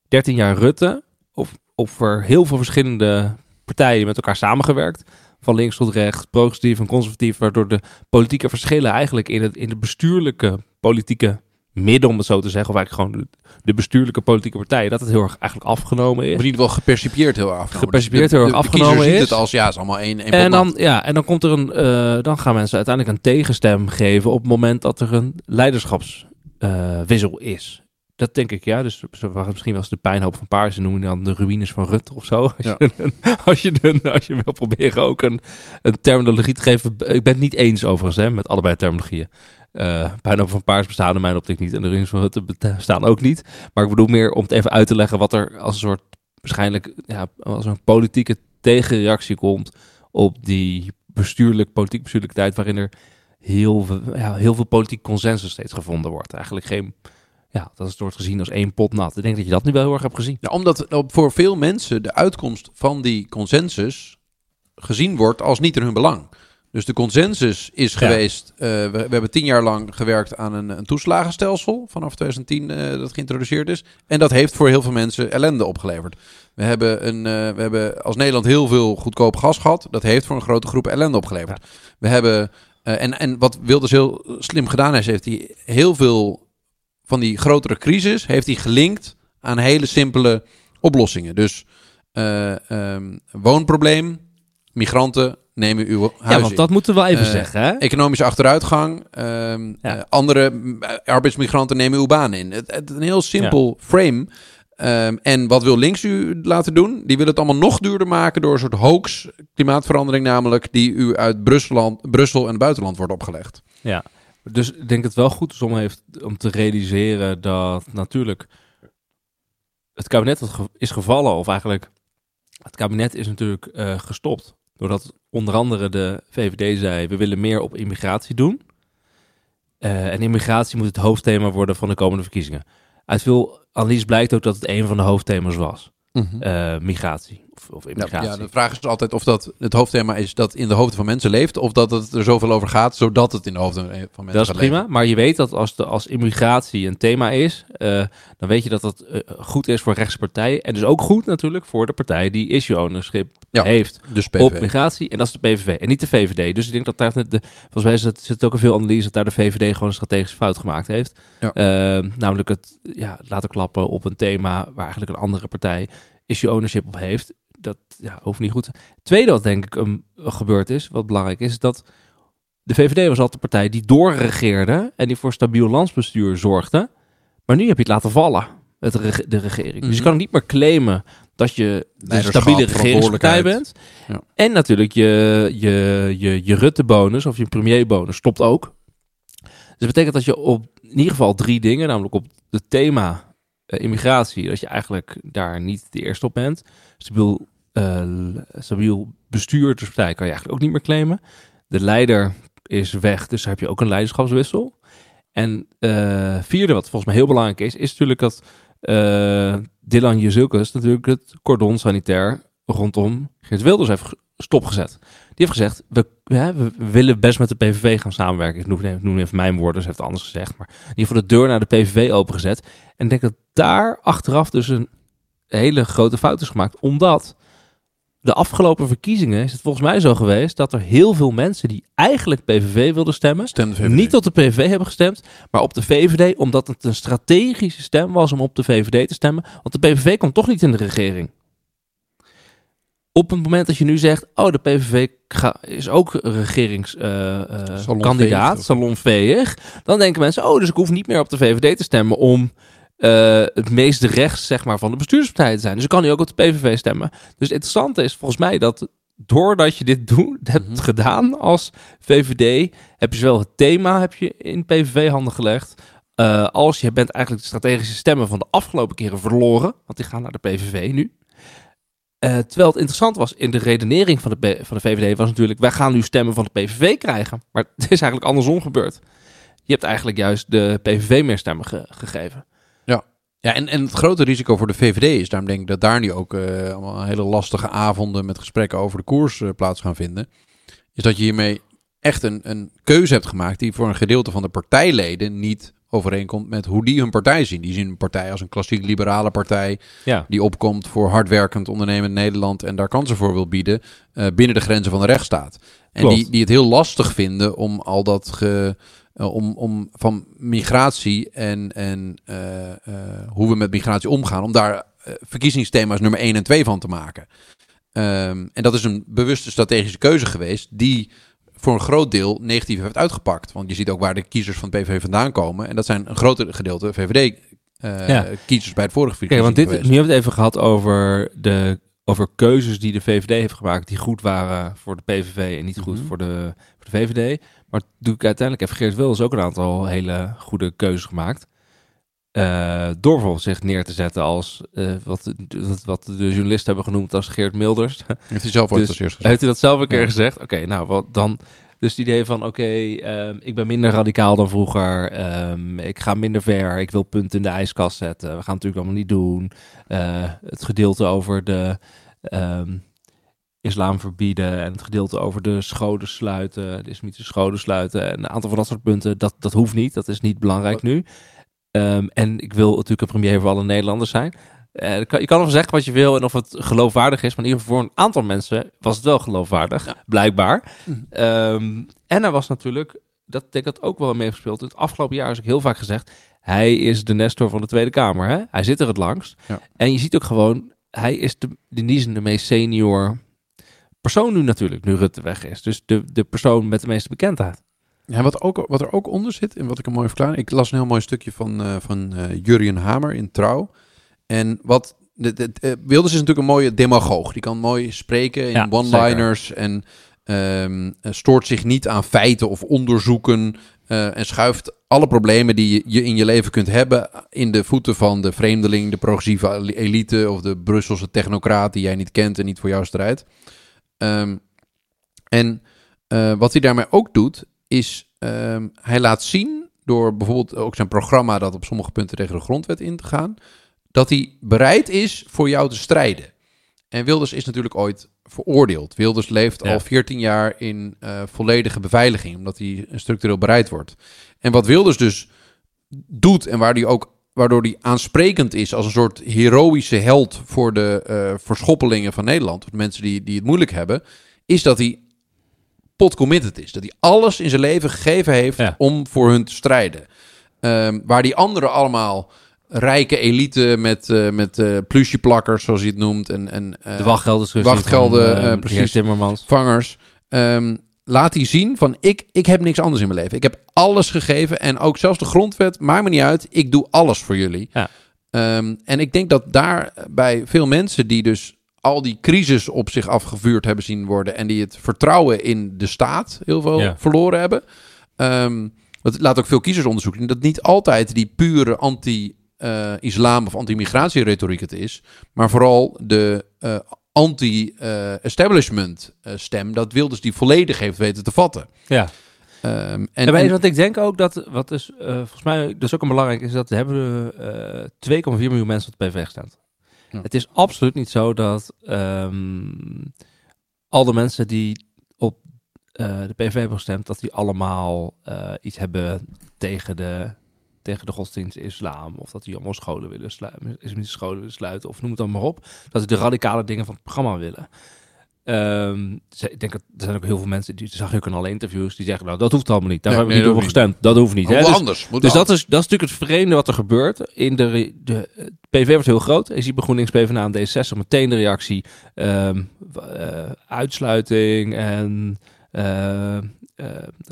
13 jaar Rutte, of, of er heel veel verschillende partijen met elkaar samengewerkt. Van links tot rechts, progressief en conservatief. Waardoor de politieke verschillen eigenlijk in het, in het bestuurlijke politieke midden, om het zo te zeggen. Of eigenlijk gewoon de, de bestuurlijke politieke partijen. Dat het heel erg eigenlijk afgenomen is. In ieder geval gepercipieerd heel erg afgenomen. Gepercipieerd De- heel erg de- de afgenomen is. het als, ja, is allemaal één, één En dan, ja, en dan komt er een. eh, dan gaan mensen uiteindelijk een tegenstem geven op het moment dat er een leiderschapswissel is. Dat denk ik, ja. Dus misschien eens de pijnhoop van Paars. Ze noemen dan de ruïnes van Rutte of zo. Als, Ja. je, als, je, een- als je wil proberen ook een, een terminologie te geven. Ik ben het niet eens overigens hè, met allebei terminologieën. Eh pijnhoop van Paars bestaan in mijn optiek niet. En de ruïnes van Rutte bestaan ook niet. Maar ik bedoel meer om het even uit te leggen wat er als een soort waarschijnlijk ja, als een politieke tegenreactie komt op die bestuurlijk, politiek bestuurlijke tijd waarin er heel, ja, heel veel politiek consensus steeds gevonden wordt. Eigenlijk geen, ja, dat is wordt gezien als één pot nat. Ik denk dat je dat nu wel heel erg hebt gezien. Ja, omdat voor veel mensen de uitkomst van die consensus gezien wordt als niet in hun belang. Dus de consensus is Ja. geweest. eh, we, we hebben tien jaar lang gewerkt aan een, een toeslagenstelsel vanaf 2010 eh, dat geïntroduceerd is. En dat heeft voor heel veel mensen ellende opgeleverd. We hebben, een, eh, we hebben als Nederland heel veel goedkoop gas gehad. Dat heeft voor een grote groep ellende opgeleverd. We hebben, en, en wat Wilders heel slim gedaan heeft, heeft hij heel veel van die grotere crisis heeft hij gelinkt aan hele simpele oplossingen. Dus eh, ehm, woonprobleem, migranten nemen uw huis Ja, want in. dat moeten we wel even Eh, zeggen. Hè? Economische achteruitgang, ehm, Ja. eh, andere arbeidsmigranten nemen uw baan in. Het, het een heel simpel frame. Ehm, en wat wil links u laten doen? Die wil het allemaal nog duurder maken door een soort hoax klimaatverandering namelijk, die u uit Brussel, Brussel en het buitenland wordt opgelegd. Ja, dus ik denk het wel goed is om, heeft, om te realiseren dat natuurlijk het kabinet is gevallen, of eigenlijk het kabinet is natuurlijk eh, gestopt. Doordat onder andere de VVD zei, we willen meer op immigratie doen. Eh, en immigratie moet het hoofdthema worden van de komende verkiezingen. Uit veel analyse blijkt ook dat het een van de hoofdthema's was. eh, migratie. Of, immigratie. ja, de vraag is altijd of dat het hoofdthema is dat in de hoofden van mensen leeft, of dat het er zoveel over gaat, zodat het in de hoofden van mensen Dat is prima, leven. maar je weet dat als, de, als immigratie een thema is, eh, dan weet je dat dat eh, goed is voor rechtse partijen. En dus ook goed natuurlijk voor de partij die issue ownership Ja, heeft Dus op migratie. En dat is de PVV en niet de VVD. Dus ik denk dat daar net de, volgens mij zit, zit ook een veel analyse dat daar de VVD gewoon een strategische fout gemaakt heeft. Ja. Eh, namelijk het ja, laten klappen op een thema waar eigenlijk een andere partij issue ownership op heeft. Dat ja, hoeft niet goed. Tweede wat denk ik um, gebeurd is, wat belangrijk is, dat de VVD was altijd de partij die doorregeerde en die voor stabiel landsbestuur zorgde. Maar nu heb je het laten vallen, het de regering. Dus je Mhm. kan niet meer claimen dat je de stabiele regeringspartij bent. Ja. En natuurlijk je, je, je, je Rutte-bonus of je premierbonus stopt ook. Dus dat betekent dat je op in ieder geval drie dingen, namelijk op het thema immigratie, dat je eigenlijk daar niet de eerste op bent. Stabiel, eh, stabiel bestuur dus partij kan je eigenlijk ook niet meer claimen. De leider is weg, dus daar heb je ook een leiderschapswissel. En eh, vierde, wat volgens mij heel belangrijk is, is natuurlijk dat eh Dylan Jezilkus natuurlijk het cordon sanitair rondom Geert Wilders heeft ge- stopgezet. Die heeft gezegd, we, we willen best met de PVV gaan samenwerken. Ik noem, noem even mijn woorden, ze heeft het anders gezegd. Maar in ieder geval de deur naar de PVV opengezet. En ik denk dat daar achteraf dus een hele grote fout is gemaakt. Omdat de afgelopen verkiezingen is het volgens mij zo geweest... dat er heel veel mensen die eigenlijk PVV wilden stemmen... VVD. niet op de PVV hebben gestemd, maar op de VVD... omdat het een strategische stem was om op de VVD te stemmen. Want de PVV komt toch niet in de regering. Op het moment dat je nu zegt... oh, de PVV is ook regeringskandidaat, Salonveeg, of- salonveeg... dan denken mensen... oh, dus ik hoef niet meer op de VVD te stemmen... om eh, het meest rechts zeg maar, van de bestuurspartij te zijn. Dus ik kan nu ook op de PVV stemmen. Dus het interessante is volgens mij dat doordat je dit doet, hebt Mhm. gedaan als VVD, heb je zowel het thema heb je in PVV-handen gelegd, eh, als je bent eigenlijk de strategische stemmen van de afgelopen keren verloren, want die gaan naar de PVV nu. Eh, terwijl het interessant was in de redenering van de, van de VVD was natuurlijk, wij gaan nu stemmen van de PVV krijgen. Maar het is eigenlijk andersom gebeurd. Je hebt eigenlijk juist de PVV meer stemmen ge- gegeven. Ja, en, en het grote risico voor de VVD is, daarom denk ik dat daar nu ook eh, allemaal hele lastige avonden met gesprekken over de koers eh, plaats gaan vinden, is dat je hiermee echt een, een keuze hebt gemaakt die voor een gedeelte van de partijleden niet overeenkomt met hoe die hun partij zien. Die zien een partij als een klassiek liberale partij Ja. die opkomt voor hardwerkend ondernemen in Nederland en daar kansen voor wil bieden eh, binnen de grenzen van de rechtsstaat. En Klopt. die, die het heel lastig vinden om al dat ge, om, om van migratie en, en eh, eh, hoe we met migratie omgaan, om daar eh, verkiezingsthema's nummer 1 en 2 van te maken. Ehm, en dat is een bewuste strategische keuze geweest die voor een groot deel negatief heeft uitgepakt. Want je ziet ook waar de kiezers van het PVV vandaan komen. En dat zijn een groter gedeelte VVD-kiezers Ja. bij het vorige Kijk, want dit, geweest. nu hebben we het even gehad over, de, over keuzes die de VVD heeft gemaakt, die goed waren voor de PVV en niet goed Mhm. voor, de, voor de VVD. Maar doe ik uiteindelijk heeft Geert Wilders ook een aantal hele goede keuzes gemaakt. Eh, door bijvoorbeeld zich neer te zetten als, eh, wat, wat, de journalisten hebben genoemd als Geert Milders. Heeft hij zelf ooit Dus gezegd. Heeft hij dat zelf een keer Ja. gezegd? Oké, nou, wat dan? Dus het idee van, oké, ehm, ik ben minder radicaal dan vroeger. ehm, ik ga minder ver. Ik wil punten in de ijskast zetten. We gaan het natuurlijk allemaal niet doen. Eh, het gedeelte over de ehm, islam verbieden en het gedeelte over de scholen sluiten, de islamitische scholen sluiten en een aantal van dat soort punten, dat, dat hoeft niet. Dat is niet belangrijk nu. Ehm, en ik wil natuurlijk een premier voor alle Nederlanders zijn. Eh, je kan- nog zeggen wat je wil en of het geloofwaardig is, maar in ieder geval voor een aantal mensen was het wel geloofwaardig, blijkbaar. Mhm. Ehm, en er was natuurlijk, dat denk ik dat ook wel meegespeeld. Het afgelopen jaar is ook heel vaak gezegd, hij is de Nestor van de Tweede Kamer. Hè? Hij zit er het langst. Ja. En je ziet ook gewoon, hij is de, in die zin de meest senior persoon nu natuurlijk, nu Rutte weg is. Dus de, de persoon met de meeste bekendheid. Ja, wat, ook, wat er ook onder zit, en wat ik een mooi verklaring... Ik las een heel mooi stukje van, eh van eh Jurjen Hamer in Trouw. En wat... De, de, eh, Wilders is natuurlijk een mooie demagoog. Die kan mooi spreken in Ja, one-liners en ehm, eh, stoort zich niet aan feiten of onderzoeken... en schuift alle problemen die je, je in je leven kunt hebben... in de voeten van de vreemdeling, de progressieve elite... of de Brusselse technocraat die jij niet kent en niet voor jou strijdt. Ehm, en eh, wat hij daarmee ook doet, is ehm, hij laat zien door bijvoorbeeld ook zijn programma dat op sommige punten tegen de grondwet in te gaan, dat hij bereid is voor jou te strijden. En Wilders is natuurlijk ooit veroordeeld. Wilders leeft Ja. al 14 jaar in eh, volledige beveiliging, omdat hij structureel bereid wordt. En wat Wilders dus doet en waar die ook, waardoor hij aansprekend is als een soort heroïsche held voor de eh, verschoppelingen van Nederland, of de mensen die, die het moeilijk hebben, is dat hij pot committed is. Dat hij alles in zijn leven gegeven heeft Ja. om voor hun te strijden. Ehm, waar die anderen allemaal rijke elite met, eh met eh plusjeplakkers, zoals hij het noemt, en, en De wachtgelden. wachtgelden, precies. Timmermans. vangers. ehm, laat hij zien van ik, ik heb niks anders in mijn leven. Ik heb alles gegeven en ook zelfs de grondwet, maakt me niet uit. Ik doe alles voor jullie. Ja. Ehm, en ik denk dat daar bij veel mensen die dus al die crisis op zich afgevuurd hebben zien worden en die het vertrouwen in de staat heel veel Ja. verloren hebben. Ehm, dat laat ook veel kiezers onderzoeken. Dat niet altijd die pure anti-islam of anti-migratieretoriek het is, maar vooral de eh, anti-establishment eh, stem, dat Wilders die volledig heeft weten te vatten. Ja. Ehm, en, En, wat ik denk ook dat, wat is, eh, volgens mij, is ook een belangrijk, is dat we hebben eh 2,4 miljoen mensen op de PVV. Ja. Het is absoluut niet zo dat ehm, al de mensen die op eh, de PVV hebben gestemd, dat die allemaal iets hebben tegen de, tegen de godsdienst islam. Of dat die allemaal scholen willen sluiten, islamitische scholen willen sluiten, of noem het dan maar op. Dat die de radicale dingen van het programma willen. Ehm, ze- ik denk dat er zijn ook heel veel mensen, die zag je ook in alle interviews, die zeggen, nou dat hoeft allemaal niet. Daar Nee, hebben we nee, niet over gestemd. Dat hoeft niet. Hè. Dus- anders. Moet dus wel dat is, dat is natuurlijk het vreemde wat er gebeurt. In de, de, het PV wordt heel groot. Je ziet bij GroenLinks, PvdA en D66 meteen de reactie. ehm, eh, uitsluiting en eh, eh,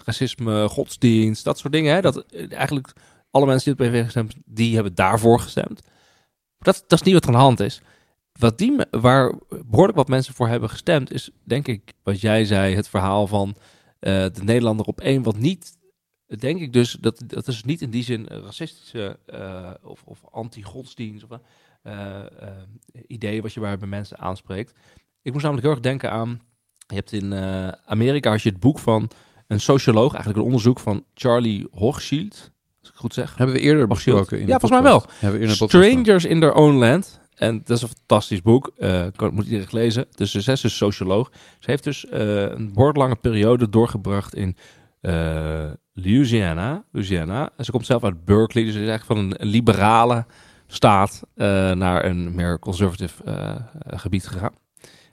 racisme, godsdienst, dat soort dingen. Hè? Dat, eh, eigenlijk alle mensen die op PV gestemd die hebben daarvoor gestemd. Dat, dat is niet wat er aan de hand is. Wat die, waar behoorlijk wat mensen voor hebben gestemd, is denk ik wat jij zei, het verhaal van eh, de Nederlander op één, wat niet denk ik dus dat dat is niet in die zin racistische eh, of, of anti-godsdienst of eh, eh, idee wat je bij mensen aanspreekt. Ik moest namelijk heel erg denken aan, je hebt in Amerika als je het boek van een socioloog, eigenlijk een onderzoek van Charlie Hochschild, ik goed zeg. Hebben we eerder besproken in Ja, volgens mij podcast. Hebben we eerder in de podcast Strangers in Their Own Land. En dat is een fantastisch boek. Kan, moet iedereen lezen. Dus ze is dus socioloog. Ze heeft dus eh, een behoorlijk lange periode doorgebracht in eh, Louisiana. Louisiana. En ze komt zelf uit Berkeley. Dus ze is eigenlijk van een liberale staat naar een meer conservative eh, gebied gegaan.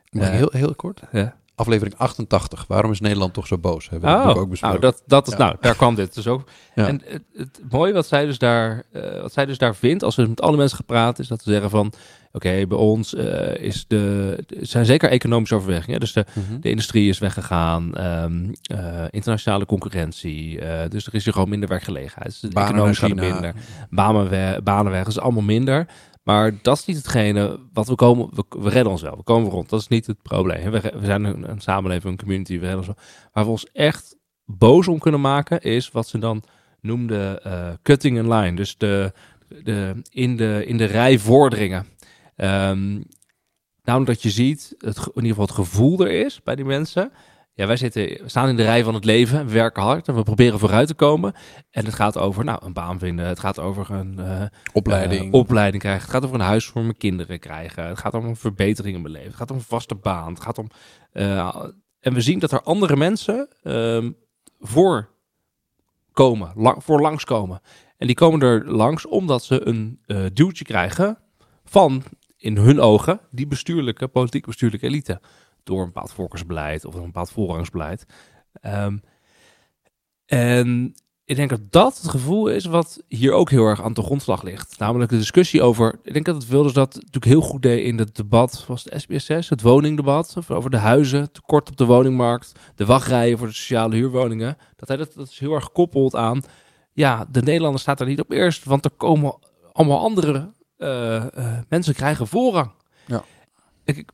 Eh, heel, heel kort? Ja. Aflevering 88. Waarom is Nederland toch zo boos? Hebben we Oh, ook besproken. nou, dat, dat is, Ja. nou, daar kwam dit dus ook. Ja. En het, het mooie wat zij, dus daar, eh, wat zij dus daar vindt, als we met alle mensen gepraat, is dat ze zeggen van, oké, bij ons eh, is de, zijn zeker economische overwegingen. Dus de, Mhm. de industrie is weggegaan, ehm, eh, internationale concurrentie, dus er is hier gewoon minder werkgelegenheid. Dus de Banen minder. Banen, we, banen weg, is allemaal minder. Maar dat is niet hetgene wat we komen. We, redden ons wel. We komen rond. Dat is niet het probleem. We, we zijn een, samenleving, een community. We redden ons wel. Waar we ons echt boos om kunnen maken, is wat ze dan noemden eh, cutting in line. Dus de, de, in, de, in de rij vorderingen. Ehm, namelijk dat je ziet, het, in ieder geval het gevoel er is bij die mensen. Ja, wij zitten, we staan in de rij van het leven, we werken hard en we proberen vooruit te komen. En het gaat over nou, een baan vinden, het gaat over een eh, Opleiding. eh, opleiding krijgen, het gaat over een huis voor mijn kinderen krijgen, het gaat om een verbetering in mijn leven, het gaat om een vaste baan, het gaat om... eh, en we zien dat er andere mensen ehm, voor komen, lang, voor langskomen. En die komen er langs omdat ze een duwtje krijgen van, in hun ogen, die bestuurlijke, politiek bestuurlijke elite. Door een bepaald voorkeursbeleid of een bepaald voorrangsbeleid. Ehm, en ik denk dat dat het gevoel is wat hier ook heel erg aan de grondslag ligt. Namelijk de discussie over. Ik denk dat het Wilders dat natuurlijk heel goed deed in het debat. Was het SBSS, het woningdebat. Over de huizen, tekort op de woningmarkt. De wachtrijen voor de sociale huurwoningen. Dat hij dat, dat is heel erg gekoppeld aan. Ja, de Nederlander staat er niet op eerst. Want er komen allemaal andere eh, eh, mensen krijgen voorrang. Ja. Ik-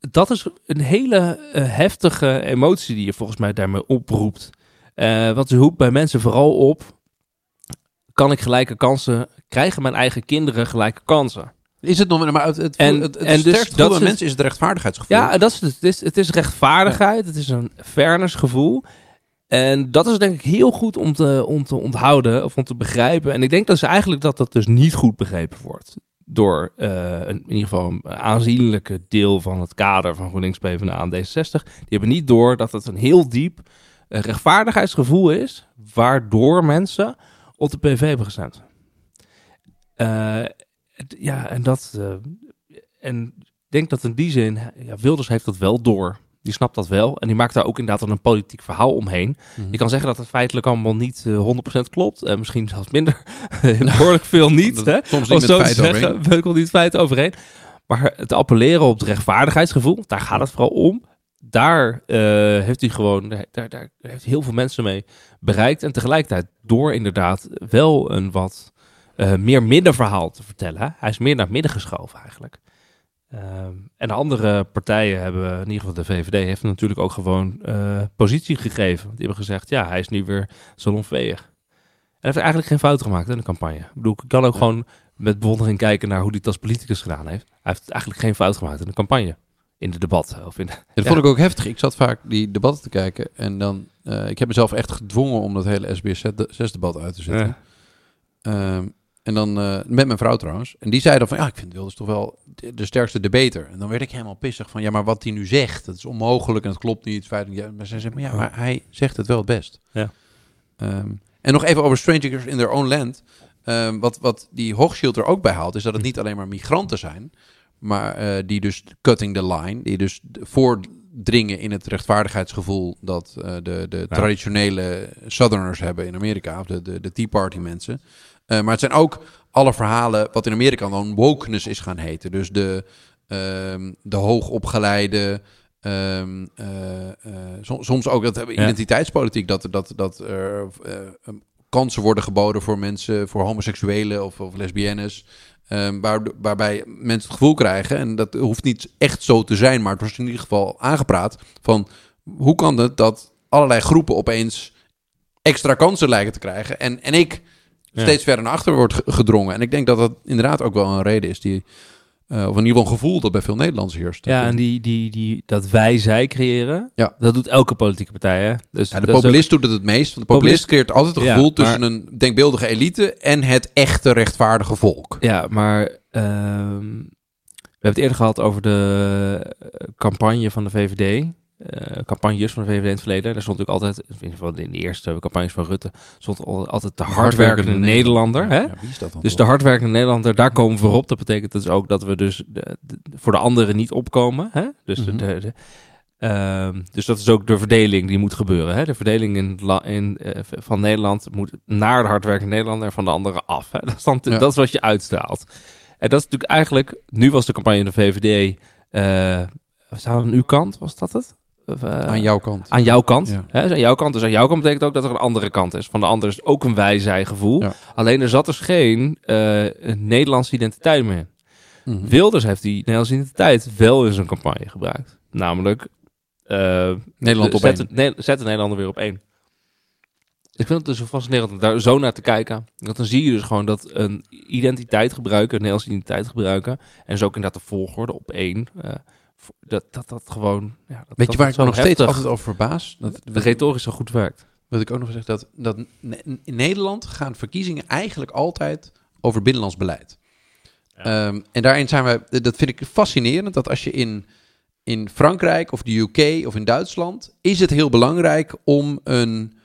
dat is een hele eh, heftige emotie die je volgens mij daarmee oproept. Eh want ze roept bij mensen vooral op: kan ik gelijke kansen? Krijgen mijn eigen kinderen gelijke kansen? Is het nog maar het, het, En- het, het en dus dat is mensen is het rechtvaardigheidsgevoel. Ja, dat is het. Het is, het is rechtvaardigheid. Het is een fairnessgevoel. En dat is denk ik heel goed om te, om te onthouden of om te begrijpen. En ik denk dat ze eigenlijk dat dat dus niet goed begrepen wordt. Door uh, een, in ieder geval een aanzienlijke deel van het kader van GroenLinks, PvdA en D66. Die hebben niet door dat het een heel diep uh, rechtvaardigheidsgevoel is, waardoor mensen op de PV hebben gestemd. Uh, ja, en dat. en ik denk dat in die zin, ja, Wilders heeft dat wel door. Die snapt dat wel. En die maakt daar ook inderdaad een politiek verhaal omheen. Je kan zeggen dat het feitelijk allemaal niet uh, 100% klopt. En misschien zelfs minder. Behoorlijk veel niet. hè? Soms niet het feit zeggen, niet feit overheen. Maar het appelleren op het rechtvaardigheidsgevoel, daar gaat het vooral om. Daar uh, heeft hij gewoon, daar, daar heeft heel veel mensen mee bereikt. En tegelijkertijd door inderdaad wel een wat uh, meer middenverhaal te vertellen. Hij is meer naar het midden geschoven eigenlijk. Um, en de andere partijen hebben, in ieder geval de VVD, heeft natuurlijk ook gewoon uh, positie gegeven. Die hebben gezegd, ja, hij is nu weer salonveeg. En heeft eigenlijk geen fout gemaakt in de campagne. Ik bedoel, ik kan ook ja. gewoon met bewondering kijken naar hoe het als politicus gedaan heeft. Hij heeft eigenlijk geen fout gemaakt in de campagne. In de debat. Of in de, dat ja. vond ik ook heftig. Ik zat vaak die debatten te kijken. En dan, uh, ik heb mezelf echt gedwongen om dat hele SBS6-debat uit te zetten. Ja. Um, en dan uh, met mijn vrouw trouwens. En die zei dan van ja, ik vind Wilders toch wel de, de sterkste debater. En dan werd ik helemaal pissig van ja, maar wat hij nu zegt, dat is onmogelijk en het klopt niet. Feitelijk, ja, maar zij zegt maar ja, maar hij zegt het wel het best. Ja. Um, en nog even over Strangers in Their Own Land. Um, wat, wat die Hochschild er ook bij haalt, is dat het niet alleen maar migranten zijn, maar uh, die dus cutting the line, die dus voordringen in het rechtvaardigheidsgevoel dat uh, de, de traditionele Southerners hebben in Amerika, of de, de, de Tea Party mensen. Uh, maar het zijn ook alle verhalen wat in Amerika dan wokeness is gaan heten. Dus de, uh, de hoogopgeleide, um, uh, soms, soms ook dat identiteitspolitiek, dat, dat, dat er kansen worden geboden voor mensen, voor homoseksuelen of, of lesbiennes. Um, waar, waarbij mensen het gevoel krijgen, en dat hoeft niet echt zo te zijn, maar het was in ieder geval aangepraat van hoe kan het dat allerlei groepen opeens extra kansen lijken te krijgen. En, en ik steeds verder naar achter wordt gedrongen. En ik denk dat dat inderdaad ook wel een reden is die, uh, of in ieder geval een gevoel dat bij veel Nederlanders heerst. Ja, en die, die, die, dat wij-zij creëren, ja. dat doet elke politieke partij. Hè? Dus ja, de populist ook... doet het het meest. Want de populist, populist creëert altijd een gevoel ja, tussen maar... een denkbeeldige elite en het echte rechtvaardige volk. Ja, maar uh, we hebben het eerder gehad over de campagne van de VVD. Uh, campagnes van de VVD in het verleden. Daar stond natuurlijk altijd, in ieder geval in de eerste campagnes van Rutte, stond altijd de hardwerkende Nederlander. hè? Ja, wie is dat dan dus de hardwerkende Nederlander, daar komen we voorop. Dat betekent dus ook dat we dus de, de, voor de anderen niet opkomen. Hè? Dus, mm-hmm. de, de, uh, dus dat is ook de verdeling die moet gebeuren. Hè? De verdeling in, in, uh, van Nederland moet naar de hardwerkende Nederlander en van de anderen af. Hè? Dat, is dan, ja. dat is wat je uitstraalt. En dat is natuurlijk eigenlijk, nu was de campagne in de VVD, uh, was dat aan uw kant, was dat het? Uh, aan jouw kant. Aan jouw kant. Ja. Hè, dus aan jouw kant. Dus aan jouw kant betekent ook dat er een andere kant is. Van de ander is ook een wij gevoel. Ja. Alleen er zat dus geen uh, Nederlandse identiteit meer. Mm-hmm. Wilders heeft die Nederlandse identiteit wel in zijn campagne gebruikt. Namelijk... Uh, Nederland op zet, één. Zet de Nederlander weer op één. Ik vind het dus zo fascinerend om daar zo naar te kijken. Want dan zie je dus gewoon dat een identiteit gebruiken, een Nederlandse identiteit gebruiken. En zo ook inderdaad de volgorde op één... Uh, dat, dat dat gewoon. Ja, dat, Weet dat je waar ik me nog steeds altijd over verbaas? Dat de retorisch zo goed werkt. Wat ik ook nog zeggen, dat, dat in Nederland gaan verkiezingen eigenlijk altijd over binnenlands beleid. Ja. Um, en daarin zijn we, dat vind ik fascinerend, dat als je in, in Frankrijk of de UK of in Duitsland, is het heel belangrijk om een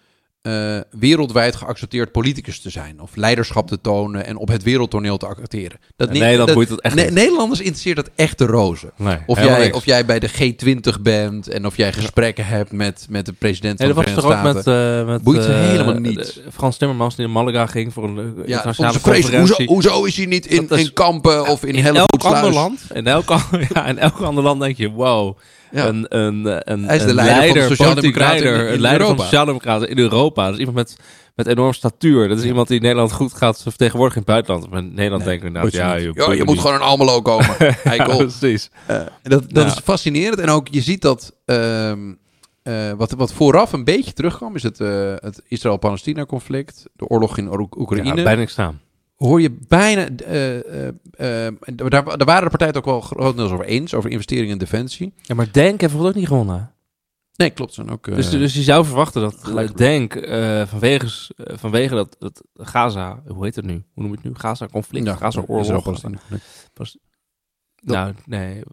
uh, wereldwijd geaccepteerd politicus te zijn. Of leiderschap te tonen en op het wereldtoneel te acteren. Dat ne Nederland dat, boeit het echt ne Nederlanders interesseert dat echt de roze. Nee, of, jij, of jij bij de G20 bent en of jij gesprekken hebt met, met de president van nee, de Verenigde Staten. Met, uh, met, boeit ze uh, helemaal niet. Frans Timmermans die in Malaga ging voor een ja, internationale conferentie. Hoezo, hoezo is hij niet in, in kampen of in, in elk ander land? In elk, ja, in elk ander land denk je, wow... Ja. Een, een, een, Hij is de een leider, leider van de Sociaaldemocraten leider, in, in, leider Europa. van de Sociaaldemocraten in Europa. Dat is iemand met, met enorm statuur. Dat is iemand die Nederland goed gaat vertegenwoordigen in het buitenland. Maar in Nederland Nee, denken we nou, ja, je, je, moet gewoon een Almelo komen. Ja, precies. En dat dat is fascinerend. En ook je ziet dat. ehm, eh, wat, wat vooraf een beetje terugkwam, is het, eh, het Israël-Palestina-conflict, de oorlog in Oek- Oekraïne. Ja, bijna niks staan. Hoor je bijna. eh, eh, eh, daar, daar waren de partijen het ook wel grotendeels over eens, over investeringen in defensie. Ja, maar Denk heeft het ook niet gewonnen. Nee, klopt. Zijn ook, uh, dus, dus je zou verwachten dat, denk, uh, vanwege, uh, vanwege dat, dat Gaza, hoe heet het nu? Hoe noem je het nu? Gaza-conflict, ja, Gaza-oorlog. Nou, nee,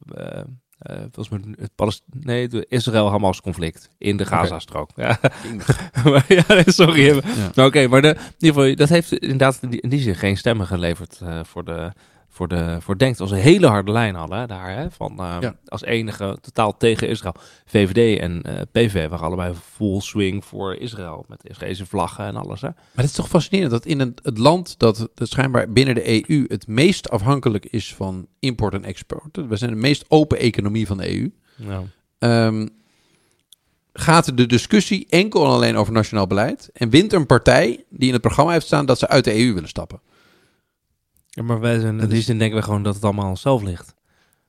uh, volgens mij het Palest nee, het Israël-Hamas-conflict in de Gaza-strook. Okay. Ja. ja, sorry. Ja. Nou, Oké, maar de, in ieder geval, dat heeft inderdaad in die, in die zin geen stemmen geleverd uh, voor de voor de voor Denk. Het was een hele harde lijn hè, daar. Hè, van, uh, ja. Als enige totaal tegen Israël. VVD en uh, PV waren allebei full swing voor Israël. Met Israëlse vlaggen en alles. Hè. Maar het is toch fascinerend dat in het, het land dat, dat schijnbaar binnen de EU het meest afhankelijk is van import en export. We zijn de meest open economie van de EU. Ja. Um, gaat de discussie enkel en alleen over nationaal beleid. En wint een partij die in het programma heeft staan dat ze uit de EU willen stappen. Ja, maar wij zijn, in die zin denken we gewoon dat het allemaal aan onszelf ligt.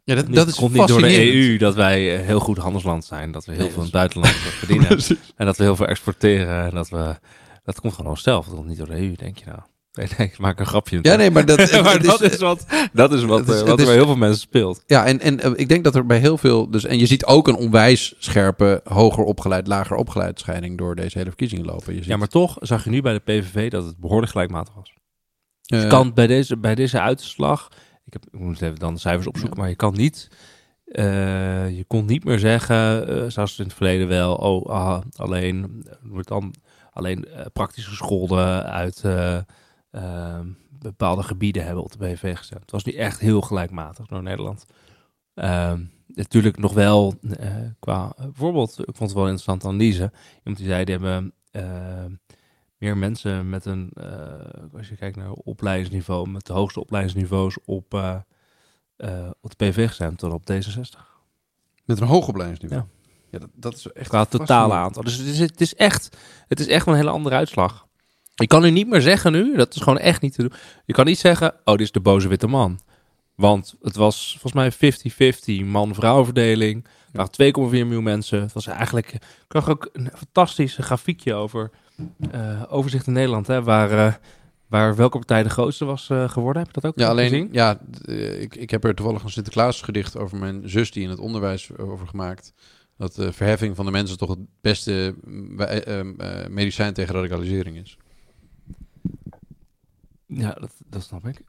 Ja, dat, dat is komt niet door de EU dat wij uh, heel goed handelsland zijn. Dat we heel nee, veel in het buitenland verdienen. en dat we heel veel exporteren. En dat we... Dat komt gewoon onszelf. Dat komt niet door de EU, denk je nou. Nee, nee, ik maak een grapje. Ja, nee, maar dat, maar het dat is, wat, dat is wat, is, wat er bij heel veel mensen speelt. Ja, en, en uh, ik denk dat er bij heel veel... Dus, en je ziet ook een onwijs scherpe, hoger opgeleid, lager opgeleid scheiding door deze hele verkiezingen lopen. Je ziet... Ja, maar toch zag je nu bij de PVV dat het behoorlijk gelijkmatig was. Dus je kan bij deze, bij deze uitslag, ik, heb, ik moet even dan de cijfers opzoeken, ja. maar je kan niet, uh, je kon niet meer zeggen, uh, zoals in het verleden wel, oh, ah, alleen, wordt dan alleen uh, praktisch gescholden uit bepaalde gebieden hebben op de BV gestemd. Het was niet echt heel gelijkmatig door Nederland. Ehm, natuurlijk nog wel qua, bijvoorbeeld, ik vond het wel een interessante analyse. Iemand die zei, die hebben meer mensen met een, uh, als je kijkt naar opleidingsniveau, met de hoogste opleidingsniveaus op, uh, uh, op de PV gestemd dan op D66. Met een hoog opleidingsniveau? Ja. Ja, dat, dat is echt Qua totale aantal. Dus het is, het is echt, het is echt een hele andere uitslag. Je kan nu niet meer zeggen nu, dat is gewoon echt niet te doen. Je kan niet zeggen, oh, dit is de boze witte man. Want het was volgens mij 50-50 man-vrouw verdeling. Er waren 2,4 miljoen mensen. Het was eigenlijk, ik zag ook een fantastische grafiekje over uh, overzicht in Nederland, hè, waar, uh, waar welke partij de grootste was uh, geworden. Heb je dat ook ja, alleen, gezien? Ja, ik, ik heb er toevallig een Sinterklaas gedicht over mijn zus die in het onderwijs over gemaakt. Dat de verheffing van de mensen toch het beste medicijn tegen radicalisering is. Ja, dat, dat snap ik.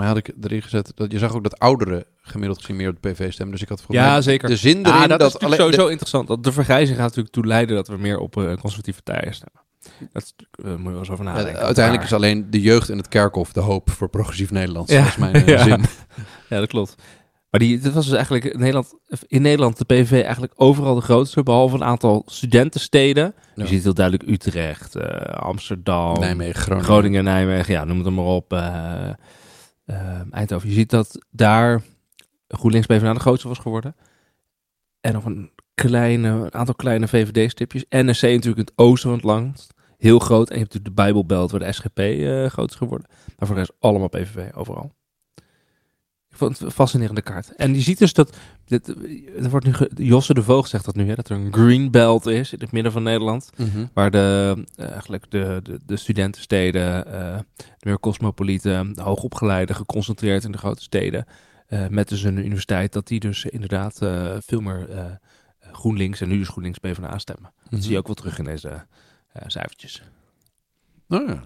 Mij had ik erin gezet dat je zag ook dat ouderen gemiddeld gezien meer op de PV stemmen. Dus ik had ja, mij zeker. de zin erin ah, dat, dat, is alleen, sowieso interessant. Dat de vergrijzing gaat natuurlijk toe leiden dat we meer op uh, conservatieve partijen stemmen. Dat uh, moet je wel eens over nadenken. Ja, uiteindelijk is alleen de jeugd in het kerkhof de hoop voor progressief Nederland. Ja. Dat is mijn uh, ja. zin. Ja, dat klopt. Maar die, dit was dus eigenlijk in Nederland, in Nederland de PVV eigenlijk overal de grootste, behalve een aantal studentensteden. Ja. Je ziet heel duidelijk Utrecht, uh, Amsterdam, Nijmegen, Groningen. Groningen, Nijmegen, ja, noem het maar op. Uh, Eindhoven. Je ziet dat daar GroenLinks PvdA de grootste was geworden. En nog een kleine, een aantal kleine VVD-stipjes. NSC natuurlijk het oosten van. Heel groot. En je hebt natuurlijk de Bijbelbelt waar de SGP uh, groot is geworden. Maar voor de rest allemaal PVV, overal. Ik vond het een fascinerende kaart. En je ziet dus dat, dit, er wordt nu ge, Josse de Voogd zegt dat nu, hè, dat er een green belt is in het midden van Nederland. Mm -hmm. Waar de, uh, eigenlijk de, de, de studentensteden, uh, de meer cosmopolieten, de hoogopgeleiden geconcentreerd in de grote steden. Uh, met dus een universiteit, dat die dus inderdaad veel meer GroenLinks en nu dus GroenLinks PvdA stemmen. Mm -hmm. Dat zie je ook wel terug in deze cijfertjes. Nou ja.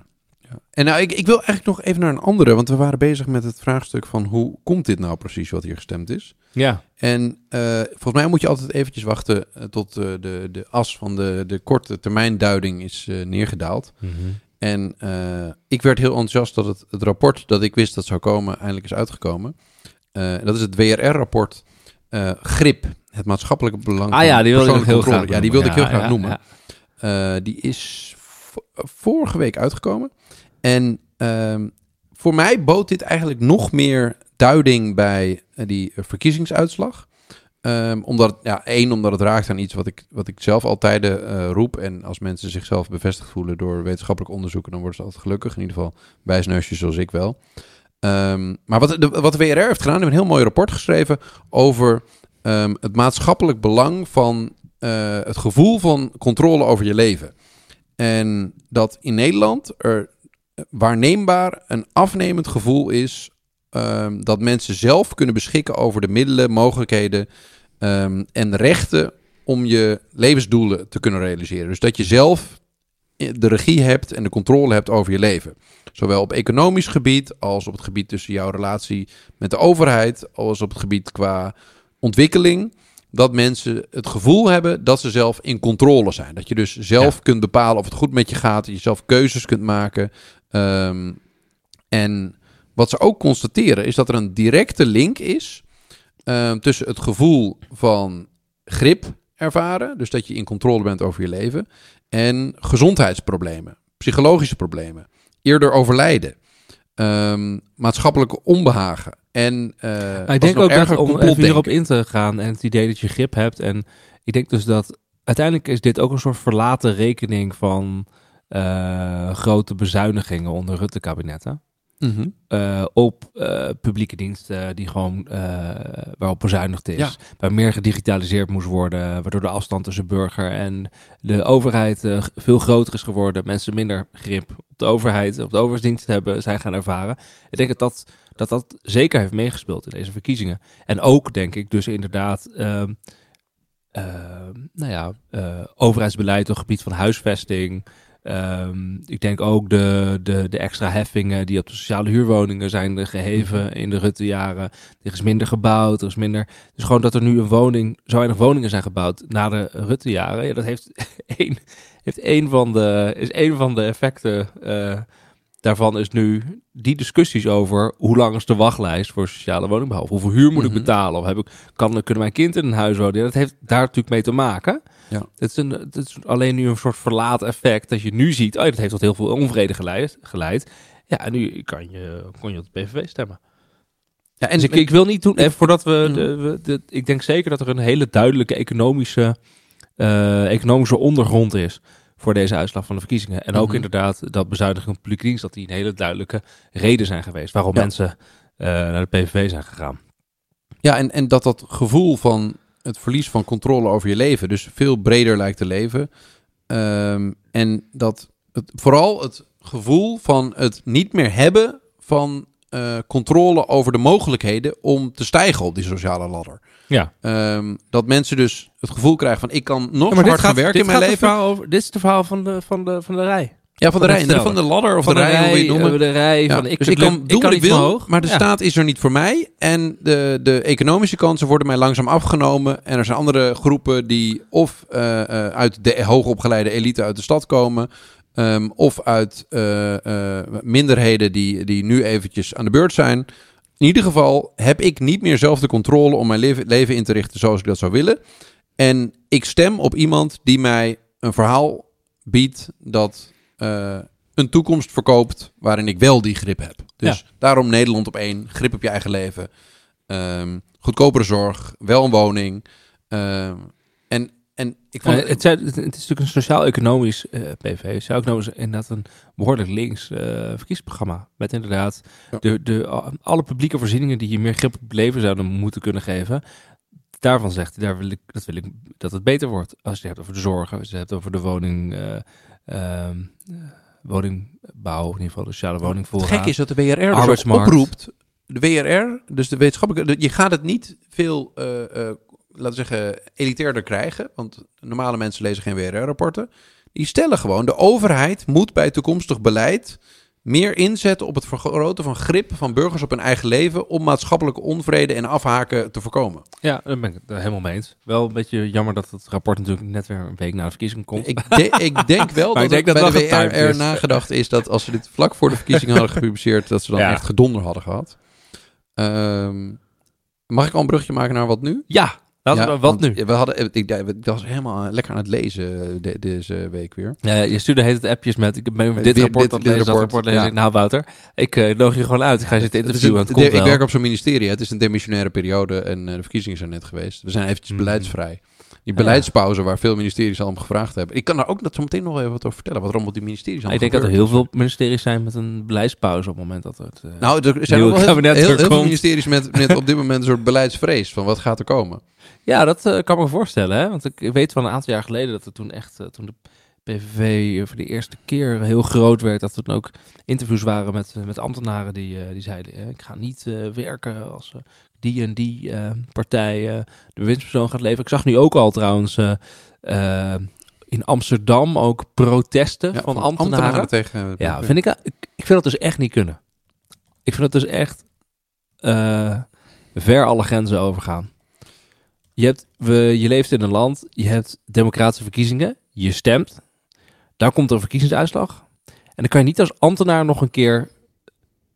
Ja. En nou, ik, ik wil eigenlijk nog even naar een andere, want we waren bezig met het vraagstuk van hoe komt dit nou precies wat hier gestemd is. Ja. En uh, volgens mij moet je altijd eventjes wachten uh, tot uh, de, de as van de, de korte termijn duiding is neergedaald. Mm -hmm. En ik werd heel enthousiast dat het, het rapport dat ik wist dat zou komen, eindelijk is uitgekomen. dat is het WRR-rapport GRIP, het maatschappelijke belang ah, ja, die wilde ik heel graag Ja, die wilde ik heel graag ja, noemen. Die is vorige week uitgekomen. En um, voor mij bood dit eigenlijk nog meer duiding bij uh, die uh, verkiezingsuitslag. Um, omdat, ja, één, omdat het raakt aan iets wat ik, wat ik zelf altijd uh, roep. En als mensen zichzelf bevestigd voelen door wetenschappelijk onderzoeken, dan worden ze altijd gelukkig. In ieder geval wijsneusjes zoals ik wel. Um, maar wat de, wat de WRR heeft gedaan, hebben een heel mooi rapport geschreven over het maatschappelijk belang van het gevoel van controle over je leven. En dat in Nederland er waarneembaar een afnemend gevoel is um, dat mensen zelf kunnen beschikken over de middelen, mogelijkheden Ehm, en rechten om je levensdoelen te kunnen realiseren. Dus dat je zelf de regie hebt en de controle hebt over je leven. Zowel op economisch gebied als op het gebied tussen jouw relatie met de overheid, als op het gebied qua ontwikkeling. Dat mensen het gevoel hebben dat ze zelf in controle zijn. Dat je dus zelf Ja. kunt bepalen of het goed met je gaat. Dat je zelf keuzes kunt maken. Ehm, en wat ze ook constateren is dat er een directe link is ehm, tussen het gevoel van grip ervaren, dus dat je in controle bent over je leven, en gezondheidsproblemen, psychologische problemen, eerder overlijden, ehm, maatschappelijke onbehagen en wat ik denk ook dat om even hierop in te gaan en het idee dat je grip hebt. En ik denk dus dat uiteindelijk is dit ook een soort verlaten rekening van eh, grote bezuinigingen onder Rutte-kabinetten. Mhm. eh, op eh, publieke diensten die gewoon waarop bezuinigd is. Ja. Waar meer gedigitaliseerd moest worden, waardoor de afstand tussen burger en de overheid veel groter is geworden. Mensen minder grip op de overheid, op de overheidsdienst hebben, zijn gaan ervaren. Ik denk dat dat, dat dat zeker heeft meegespeeld in deze verkiezingen. En ook denk ik dus inderdaad, ehm, ehm, nou ja, overheidsbeleid op het gebied van huisvesting. Ehm, ik denk ook de, de, de extra heffingen die op de sociale huurwoningen zijn geheven in de Rutte-jaren. Er is minder gebouwd, er is minder... Dus gewoon dat er nu een woning, zo weinig woningen zijn gebouwd na de Rutte-jaren. Ja, dat heeft één, heeft één van de, is één van de effecten eh, daarvan is nu die discussies over hoe lang is de wachtlijst voor sociale woningbouw. Hoeveel huur moet Mhm. ik betalen? Of heb ik, kan, kunnen mijn kind in een huis wonen? Dat heeft daar natuurlijk mee te maken. Ja. Het is, een, het is alleen nu een soort verlaat effect dat je nu ziet, oh, dat heeft tot heel veel onvrede geleid. geleid. Ja, en nu kan je, kon je op de PVV stemmen. Ja, En dus ik, ik wil niet doen, even voordat we, Mm. de, we de- ik denk zeker dat er een hele duidelijke economische, eh, economische ondergrond is voor deze uitslag van de verkiezingen. En ook Mhm. inderdaad dat bezuiniging op publieke dienst, dat die een hele duidelijke reden zijn geweest waarom Ja. mensen eh, naar de PVV zijn gegaan. Ja, en, en dat dat gevoel van het verlies van controle over je leven dus veel breder lijkt te leven. Ehm, en dat het, vooral het gevoel van het niet meer hebben van eh, controle over de mogelijkheden om te stijgen op die sociale ladder. Ja. Ehm, dat mensen dus het gevoel krijgen van ik kan nog Ja, hard gaan werken in mijn gaat leven. Over, dit is het verhaal van de, van de, van de rij. Ja, van de van rij. het Van de ladder of van de rij, hoe je het noemen. eh, de rij Ja, van ik, dus ik kan doen wat ik niet wil, omhoog. maar de Ja. staat is er niet voor mij. En de, de economische kansen worden mij langzaam afgenomen. En er zijn andere groepen die of eh, eh, uit de hoogopgeleide elite uit de stad komen... ehm, of uit minderheden die, die nu eventjes aan de beurt zijn. In ieder geval heb ik niet meer zelf de controle om mijn leven, leven in te richten zoals ik dat zou willen. En ik stem op iemand die mij een verhaal biedt dat eh, een toekomst verkoopt waarin ik wel die grip heb. Dus daarom Nederland op één, grip op je eigen leven, ehm, goedkopere zorg, wel een woning. ehm, en, en ik vond Eh, het, het, het is natuurlijk een sociaal-economisch eh PV. Sociaal-economisch inderdaad een behoorlijk links eh, verkiezingsprogramma. Met inderdaad Ja. de, de, alle publieke voorzieningen die je meer grip op het leven zouden moeten kunnen geven. Daarvan zegt hij, daar wil ik, dat wil ik dat het beter wordt. Als je het hebt over de zorg, als je het hebt over de woning, eh, woningbouw, in ieder geval de sociale Het woningvoorraad. gek is dat de WRR dus oproept. De WRR, dus de wetenschappelijke... je gaat het niet veel, laten we zeggen, elitairder krijgen. Want normale mensen lezen geen WRR-rapporten. Die stellen gewoon, de overheid moet bij toekomstig beleid... meer inzetten op het vergroten van grip van burgers op hun eigen leven... om maatschappelijke onvrede en afhaken te voorkomen. Ja, daar ben ik het helemaal mee eens. Wel een beetje jammer dat het rapport natuurlijk net weer een week na de verkiezing komt. Ik, de- ik denk wel dat, ik denk er dat bij de WRR is. nagedacht is dat als ze dit vlak voor de verkiezingen hadden gepubliceerd, dat ze dan Ja. echt gedonder hadden gehad. Ehm, mag ik al een brugje maken naar wat nu? ja, laten Ja, wat nu? We hadden, ik, was helemaal lekker aan het lezen eh, de- deze week weer. Ja, je stuurde heet het appjes met, ik ben Weer dit rapport dit- het dit lezen, rapport, rapport lezen. ja. Ik, nou Wouter, ik eh, nodig je gewoon uit. Ik ga je zitten Het interviewen, het komt de- ik werk op zo'n ministerie. Het is een demissionaire periode en eh, de verkiezingen zijn net geweest. We zijn eventjes Mhm. beleidsvrij. Die Ja. beleidspauze waar veel ministeries al om gevraagd hebben. Ik kan daar ook dat zo meteen nog even wat over vertellen. Wat op die ministeries allemaal ik denk dat er heel veel ministeries zijn met een beleidspauze op het moment dat het... eh, Nou, er zijn ook wel heel, kabinet heel, heel veel ministeries met, met op dit moment een soort beleidsvrees van wat gaat er komen. Ja, dat eh, kan me voorstellen. Hè? Want ik weet van een aantal jaar geleden dat er toen echt, eh, toen de PVV voor de eerste keer heel groot werd, dat er dan ook interviews waren met, met ambtenaren die, eh, die zeiden: eh, Ik ga niet eh, werken als eh, die en die eh, partij eh, de bewindspersoon gaat leveren. Ik zag nu ook al trouwens eh, eh, in Amsterdam ook protesten Ja, van, ambtenaren. tegen... Ja, vind ik, ik, ik vind dat dus echt niet kunnen. Ik vind dat dus echt eh, ver alle grenzen overgaan. Je, hebt, je leeft in een land, je hebt democratische verkiezingen, je stemt, daar komt een verkiezingsuitslag. En dan kan je niet als ambtenaar nog een keer,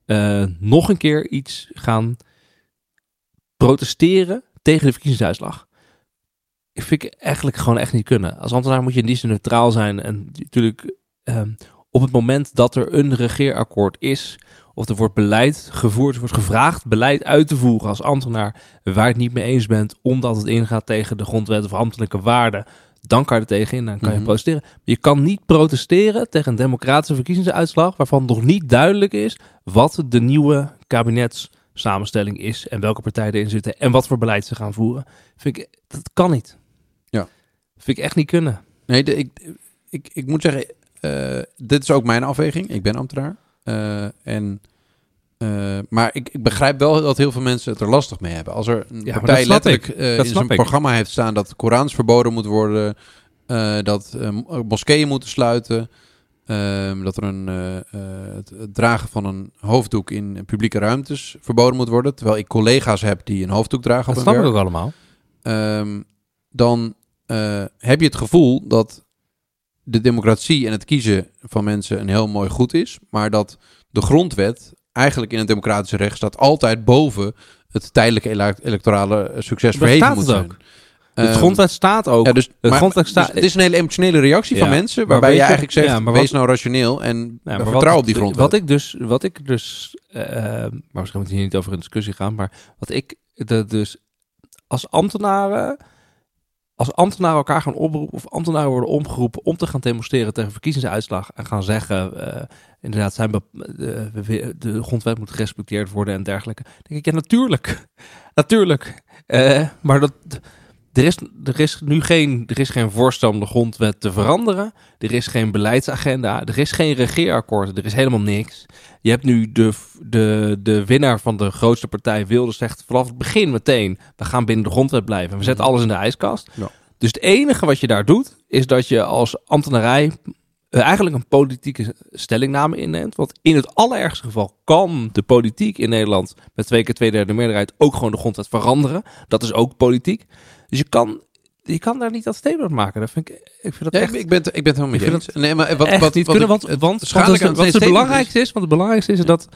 eh, nog een keer iets gaan protesteren tegen de verkiezingsuitslag. Ik vind ik eigenlijk gewoon echt niet kunnen. Als ambtenaar moet je in die neutraal zijn en natuurlijk ehm, op het moment dat er een regeerakkoord is, of er wordt beleid gevoerd, er wordt gevraagd beleid uit te voeren als ambtenaar waar je het niet mee eens bent, omdat het ingaat tegen de grondwet of ambtelijke waarden, dan kan je er tegenin, dan kan je Mhm. protesteren. Maar je kan niet protesteren tegen een democratische verkiezingsuitslag waarvan nog niet duidelijk is wat de nieuwe kabinetssamenstelling is en welke partijen erin zitten en wat voor beleid ze gaan voeren. Vind ik, dat kan niet. Ja. Vind ik echt niet kunnen. Nee, de, ik, ik, ik moet zeggen, eh, dit is ook mijn afweging. Ik ben ambtenaar. Eh, en, eh, maar ik, ik begrijp wel dat heel veel mensen het er lastig mee hebben. Als er een Ja, partij letterlijk eh, in zijn ik. programma heeft staan dat Korans verboden moet worden, dat moskeeën moeten sluiten, dat er een, het, het dragen van een hoofddoek in publieke ruimtes verboden moet worden. Terwijl ik collega's heb die een hoofddoek dragen Dat op snap ik ook allemaal. Ehm, dan heb je het gevoel dat de democratie en het kiezen van mensen een heel mooi goed is, maar dat de grondwet eigenlijk in een democratische rechtsstaat altijd boven het tijdelijke ele- electorale eh, succes Daar verheven staat moet het zijn. ook. De Ehm, grondwet staat ook. ja, dus, de maar- grondwet dus staat. het is een hele emotionele reactie van mensen, waarbij je eigenlijk zegt, ja, maar wees nou rationeel en Ja, vertrouw op die grondwet. Wat ik dus, wat ik dus, eh, maar misschien moet hier niet over een discussie gaan, maar wat ik de, dus als ambtenaren, als ambtenaren elkaar gaan oproepen of ambtenaren worden omgeroepen om te gaan demonstreren tegen verkiezingsuitslag en gaan zeggen, eh, inderdaad, zijn de, de, de grondwet moet gerespecteerd worden en dergelijke. Dan denk ik, ja, natuurlijk, natuurlijk. Eh, maar dat, er is, er is nu geen, er is geen voorstel om de grondwet te veranderen. Er is geen beleidsagenda. Er is geen regeerakkoord. Er is helemaal niks. Je hebt nu de, de, de winnaar van de grootste partij, Wilders, zegt vanaf het begin meteen: we gaan binnen de grondwet blijven. We zetten alles in de ijskast. Ja. Dus het enige wat je daar doet, is dat je als ambtenarij eh, eigenlijk een politieke stellingname inneemt. Want in het allerergste geval kan de politiek in Nederland met twee keer twee derde meerderheid ook gewoon de grondwet veranderen. Dat is ook politiek. Dus je kan, je kan daar niet dat statement maken. Dat vind ik, ik vind dat Ja, echt, ik, ben ik ben het helemaal vind eens. Nee, maar wat, echt wat, niet wat kunnen. ik- Want, want, het, wat het belangrijkste is, want het belangrijkste is dat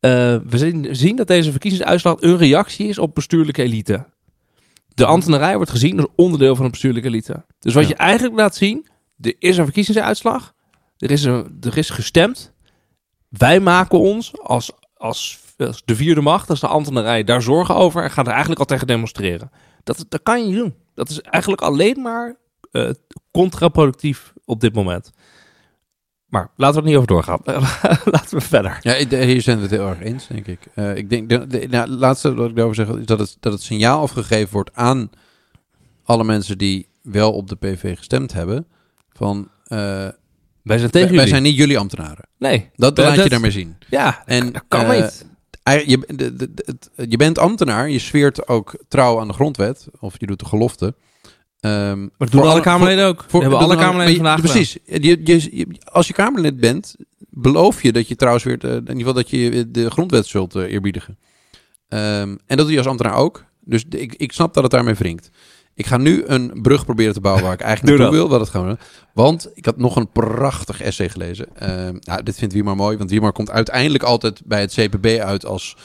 eh, we zien, zien dat deze verkiezingsuitslag een reactie is op bestuurlijke elite. De ambtenarij wordt gezien als onderdeel van een bestuurlijke elite. Dus wat Ja. je eigenlijk laat zien, er is een verkiezingsuitslag, er is, een, er is gestemd. Wij maken ons als, als, als de vierde macht, als de ambtenarij, daar zorgen over en gaan er eigenlijk al tegen demonstreren. Dat, dat kan je niet doen. Dat is eigenlijk alleen maar eh, contraproductief op dit moment. Maar laten we er niet over doorgaan. laten we verder. Ja, hier zijn we het heel erg eens, denk ik. Eh, ik denk, de, de, nou, het laatste wat ik daarover zeg, is dat het, dat het signaal afgegeven wordt aan alle mensen die wel op de PV gestemd hebben. Van, eh, Wij zijn tegen wij, wij jullie. zijn niet jullie ambtenaren. Nee. Dat laat je daarmee zien. Ja, En, dat kan niet. Je, de, de, de- het- je bent ambtenaar, je zweert ook trouw aan de grondwet, of je doet de gelofte. Ehm, Maar dat doen alle Kamerleden ook. voor- hebben alle Kamerleden je- vandaag Precies. Je, als je Kamerlid bent, beloof je dat je trouwens weer, in ieder geval dat je de grondwet zult eh, eerbiedigen. Ehm, en dat doe je als ambtenaar ook. Dus de- ik, ik snap dat het daarmee wringt. Ik ga nu een brug proberen te bouwen waar ik eigenlijk naartoe wil. Het gaan we doen. Want ik had nog een prachtig essay gelezen. Ehm, nou, dit vindt Wiemar mooi, want Wiemar komt uiteindelijk altijd bij het CPB uit als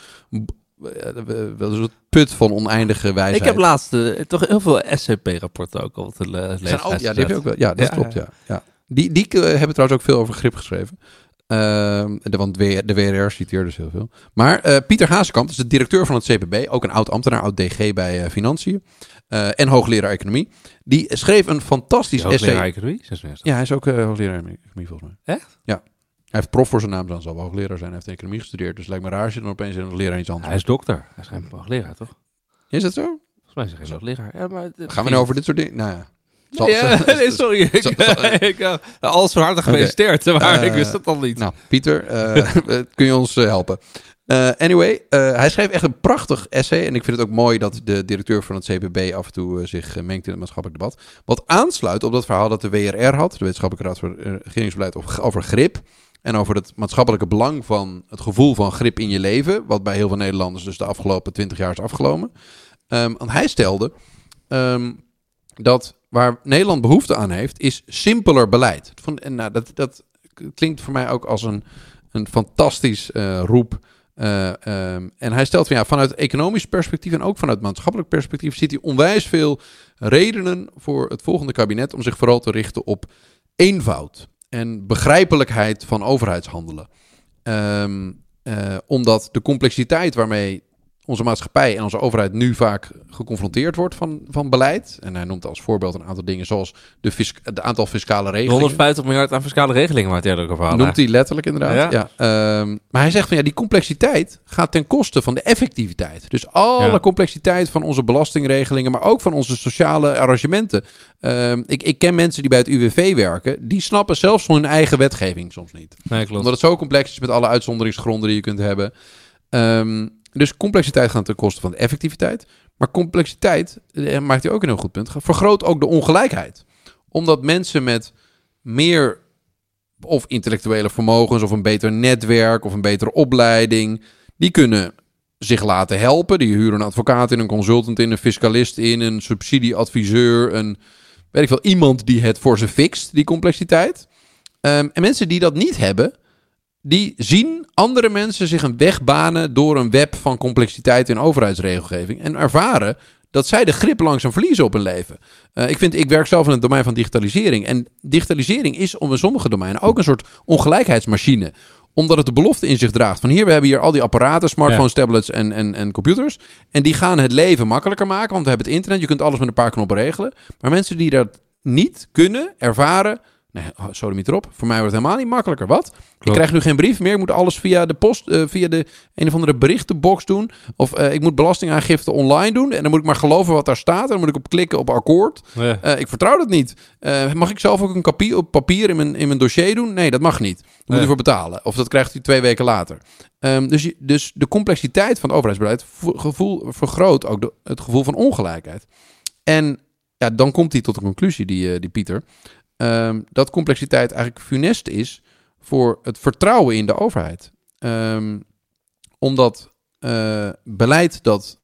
eh, wel een soort put van oneindige wijsheid. Ik heb laatst eh, toch heel veel SCP-rapporten ook al te le- lezen. Ook- ja, die heb je ook wel. Ja, dat Ja, klopt. ja. Ja. Die, die eh, hebben trouwens ook veel over grip geschreven. Ehm, de, want de WR de WRR citeert dus heel veel. Maar eh, Pieter Hazekamp is de directeur van het CPB. Ook een oud ambtenaar, oud DG bij eh, Financiën. Eh, en hoogleraar economie. Die schreef een fantastisch hoogleraar essay. economie? 66. Ja, hij is ook eh, hoogleraar economie volgens mij. Echt? Ja. Hij heeft prof voor zijn naam, dan zal wel hoogleraar zijn. Hij heeft economie gestudeerd. Dus het lijkt me raar als je dan opeens een hoogleraar iets anders Hij is dokter. Hij is geen hoogleraar, toch? Is dat zo? Volgens mij is hij geen hoogleraar. Ja, maar Gaan we nou over dit soort dingen? Nou ja. Zal- ja, nee, sorry. Ik, zal- zal- ik, eh, alles van harte gefeliciteerd, maar ik wist het al niet. Nou, Pieter, kun je ons helpen? Eh, anyway, eh, hij schreef echt een prachtig essay. En ik vind het ook mooi dat de directeur van het CPB af en toe eh, zich mengt in het maatschappelijk debat. Wat aansluit op dat verhaal dat de WRR had, de Wetenschappelijke Raad voor Regeringsbeleid, over, grip. En over het maatschappelijke belang van het gevoel van grip in je leven. Wat bij heel veel Nederlanders dus de afgelopen twintig jaar is afgelomen. Ehm, want hij stelde ehm, dat waar Nederland behoefte aan heeft, is simpeler beleid. En nou, dat, dat klinkt voor mij ook als een, een fantastisch roep. Eh, ehm, en hij stelt van ja, vanuit economisch perspectief en ook vanuit maatschappelijk perspectief ziet hij onwijs veel redenen voor het volgende kabinet om zich vooral te richten op eenvoud en begrijpelijkheid van overheidshandelen. Ehm, eh, omdat de complexiteit waarmee onze maatschappij en onze overheid nu vaak geconfronteerd wordt van, van beleid. En hij noemt als voorbeeld een aantal dingen zoals de, fis- de aantal fiscale regelingen. 150 miljard aan fiscale regelingen waar het eerder over hadden. Noemt hij letterlijk inderdaad. Ja. Ja. Ehm, maar hij zegt van ja, die complexiteit gaat ten koste van de effectiviteit. Dus alle Ja. complexiteit van onze belastingregelingen, maar ook van onze sociale arrangementen. Ehm, ik, ik ken mensen die bij het UWV werken, die snappen zelfs van hun eigen wetgeving soms niet. Nee, klopt. Omdat het zo complex is met alle uitzonderingsgronden die je kunt hebben. Ehm, dus complexiteit gaat ten koste van de effectiviteit. Maar complexiteit, eh, maakt hij ook een heel goed punt, vergroot ook de ongelijkheid. Omdat mensen met meer of intellectuele vermogens of een beter netwerk of een betere opleiding, die kunnen zich laten helpen. Die huren een advocaat in, een consultant in, een fiscalist in, een subsidieadviseur, een weet ik veel, iemand die het voor ze fixt, die complexiteit. Ehm, en mensen die dat niet hebben, die zien andere mensen zich een weg banen door een web van complexiteit in overheidsregelgeving en ervaren dat zij de grip langzaam verliezen op hun leven. Eh, ik, vind, ik werk zelf in het domein van digitalisering. En digitalisering is om in sommige domeinen ook een soort ongelijkheidsmachine omdat het de belofte in zich draagt. Van hier, we hebben hier al die apparaten, smartphones, tablets en, en, en computers. En die gaan het leven makkelijker maken, want we hebben het internet. Je kunt alles met een paar knoppen regelen. Maar mensen die dat niet kunnen, ervaren... Nee, niet erop. Voor mij wordt het helemaal niet makkelijker. Wat? Ik krijg nu geen brief meer. Ik moet alles via de post, eh, via de een of andere berichtenbox doen. Of eh, ik moet belastingaangifte online doen. En dan moet ik maar geloven wat daar staat. En dan moet ik op klikken op akkoord. Ja. Eh, ik vertrouw dat niet. Mag ik zelf ook een kopie op papier in mijn, in mijn dossier doen? Nee, dat mag niet. Daar moet Nee. je voor betalen. Of dat krijgt u twee weken later. Ehm, dus, je- dus de complexiteit van het overheidsbeleid vo- gevoel, vergroot ook de- het gevoel van ongelijkheid. En ja, dan komt hij tot de conclusie, die, die Pieter, ehm, dat complexiteit eigenlijk funest is voor het vertrouwen in de overheid. Ehm, omdat eh, beleid dat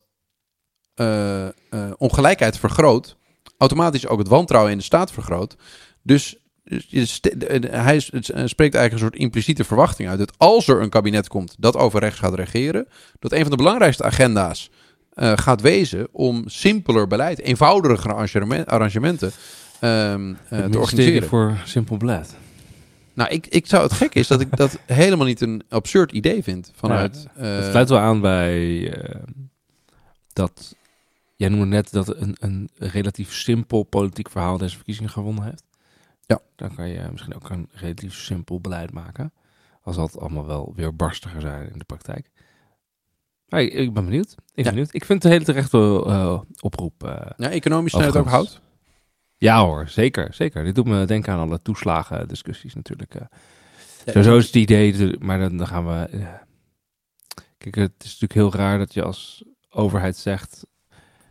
eh, eh, ongelijkheid vergroot, automatisch ook het wantrouwen in de staat vergroot. Dus, dus hij spreekt eigenlijk een soort impliciete verwachting uit dat als er een kabinet komt dat over rechts gaat regeren, dat een van de belangrijkste agenda's gaat wezen om simpeler beleid, eenvoudigere arrangement- arrangementen ehm, eh, Het te ministerie organiseren. voor Simple Blad. Nou, ik, ik zou het gek is dat ik dat helemaal niet een absurd idee vind vanuit. eh, Het sluit wel aan bij eh, dat... Jij noemde net dat een, een relatief simpel politiek verhaal deze verkiezingen gewonnen heeft. Ja. Dan kan je misschien ook een relatief simpel beleid maken. Als dat allemaal wel weer barstiger zijn in de praktijk. Maar ik, ik ben benieuwd. Ik ben Ja. benieuwd. Ik vind het een hele terechte eh, oproep. eh. ja, economisch snelheid ook Overigens. Ja hoor, zeker, zeker. Dit doet me denken aan alle toeslagen discussies natuurlijk. eh. Ja, Sowieso is het idee, de- maar dan, dan gaan we... eh, Kijk, het is natuurlijk heel raar dat je als overheid zegt...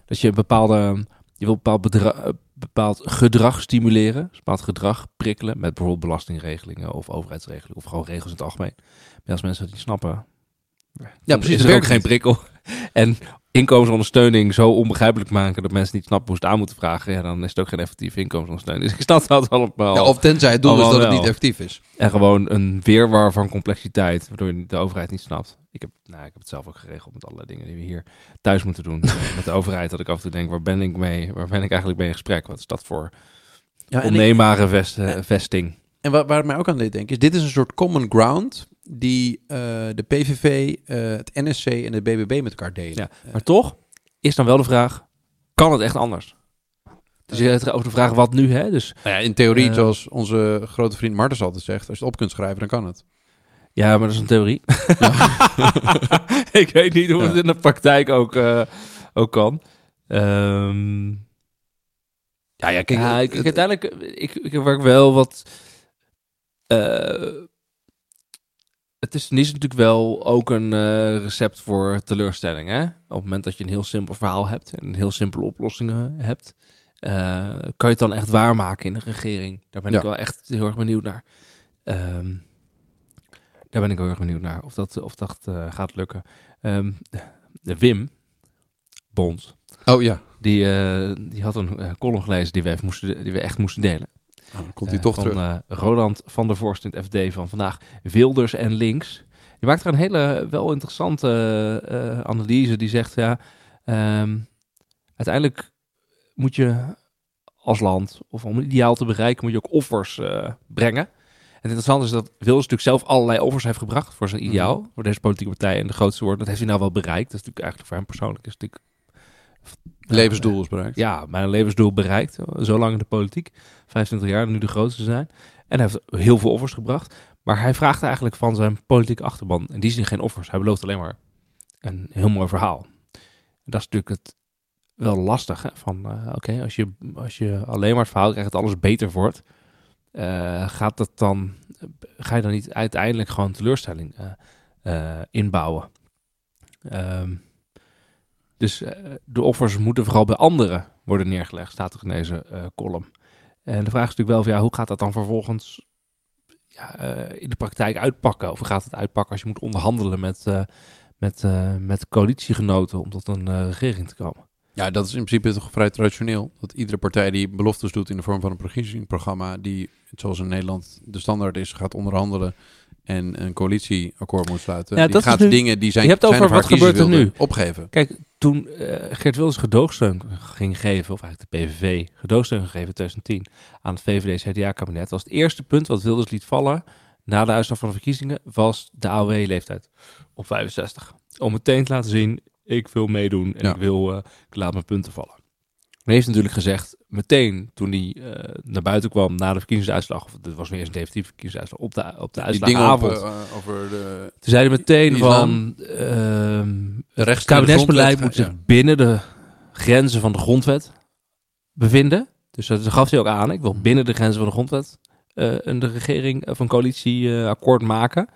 dat je een bepaalde... Je wil bepaald, bedra- eh, bepaald gedrag stimuleren. Bepaald gedrag prikkelen. Met bijvoorbeeld belastingregelingen of overheidsregelingen. Of gewoon regels in het algemeen. Maar als mensen dat niet snappen... Ja, precies, Is er ook geen prikkel. En inkomensondersteuning zo onbegrijpelijk maken... dat mensen niet snappen hoe ze het aan moeten vragen... Ja, dan is het ook geen effectieve inkomensondersteuning. Dus ik snap dat allemaal. Ja, of tenzij het doel is dat het niet effectief is. En gewoon een weerwar van complexiteit, waardoor je de overheid niet snapt. Ik heb, nou, ik heb het zelf ook geregeld met allerlei dingen die we hier thuis moeten doen. met de overheid, dat ik af en toe denk, waar ben ik mee? Waar ben ik eigenlijk mee in gesprek? Wat is dat voor Ja, onneembare vest, vesting? en waar, waar het mij ook aan deed denken, is dit is een soort common ground die eh, de PVV, eh, het NSC en de BBB met elkaar delen. Ja, Maar toch is dan wel de vraag, kan het echt anders? Dus je hebt over de vraag, wat nu? Hè? Dus Nou ja, in theorie, Eh. zoals onze grote vriend Martens altijd zegt, als je het op kunt schrijven, dan kan het. Ja, maar dat is een theorie. ik weet niet hoe het in de praktijk ook, ook kan. Ehm, Ja, ja, kijk, ja, ik, ik uiteindelijk, ik, ik werk wel wat. Het is, natuurlijk wel ook een eh, recept voor teleurstelling. Hè? Op het moment dat je een heel simpel verhaal hebt en een heel simpele oplossingen hebt, eh, kan je het dan echt waarmaken in de regering? Daar ben ik wel echt heel erg benieuwd naar. Ehm, daar ben ik heel erg benieuwd naar of dat, of dat eh, gaat lukken. Ehm, de Wim Bond, Oh ja, die, die had een column gelezen die we, even moesten, die we echt moesten delen. Nou, dan komt hij Eh, toch van, terug. eh, Roland van der Vorst in het FD van vandaag. Wilders en links. Die maakt er een hele wel interessante eh, analyse. Die zegt, ja, ehm, uiteindelijk moet je als land, of om een ideaal te bereiken, moet je ook offers eh, brengen. En het interessante is dat Wilders natuurlijk zelf allerlei offers heeft gebracht voor zijn ideaal. Mhm. Voor deze politieke partij en de grootste worden. Dat heeft hij nou wel bereikt. Dat is natuurlijk eigenlijk voor hem persoonlijk. Is natuurlijk, Levensdoel is bereikt. ja, mijn levensdoel bereikt. Zo lang in de politiek. 25 jaar, nu de grootste zijn. En hij heeft heel veel offers gebracht. Maar hij vraagt eigenlijk van zijn politieke achterban. En die zien geen offers. Hij belooft alleen maar een heel mooi verhaal. Dat is natuurlijk het wel lastig. Van eh, oké, als, je, als je alleen maar het verhaal krijgt alles beter wordt. eh, gaat dat dan, ga je dan niet uiteindelijk gewoon teleurstelling eh, inbouwen? Ehm, dus de offers moeten vooral bij anderen worden neergelegd, staat er in deze column. En de vraag is natuurlijk wel van ja, hoe gaat dat dan vervolgens ja, eh, in de praktijk uitpakken? Of gaat het uitpakken als je moet onderhandelen met, eh, met, eh, met coalitiegenoten om tot een eh, regering te komen? Ja, dat is in principe toch vrij traditioneel. Dat iedere partij die beloftes doet in de vorm van een verkiezingsprogramma, die, zoals in Nederland de standaard is, gaat onderhandelen en een coalitieakkoord moet sluiten. Ja, die gaat nu- dingen die zijn, Je hebt over wat gebeurt er nu. opgeven. Kijk, toen eh, Geert Wilders gedoogsteun ging geven, of eigenlijk de PVV gedoogsteun gegeven in 2010 aan het VVD-CDA-kabinet, was het eerste punt wat Wilders liet vallen na de uitslag van de verkiezingen, was de AOW-leeftijd op 65. Om meteen te laten zien, ik wil meedoen en Ja. ik wil, eh, ik laat mijn punten vallen. Heeft natuurlijk gezegd, meteen toen hij eh, naar buiten kwam na de verkiezingsuitslag, of het was weer eens een definitieve verkiezingsuitslag, op de, op de uitslagavond. eh, over de, Toen zei hij meteen van, ehm, de rechts het kabinetsbeleid moet zich binnen de grenzen van de grondwet bevinden. Dus dat gaf hij ook aan. Ik wil binnen de grenzen van de grondwet eh, een de regering of een coalitieakkoord maken.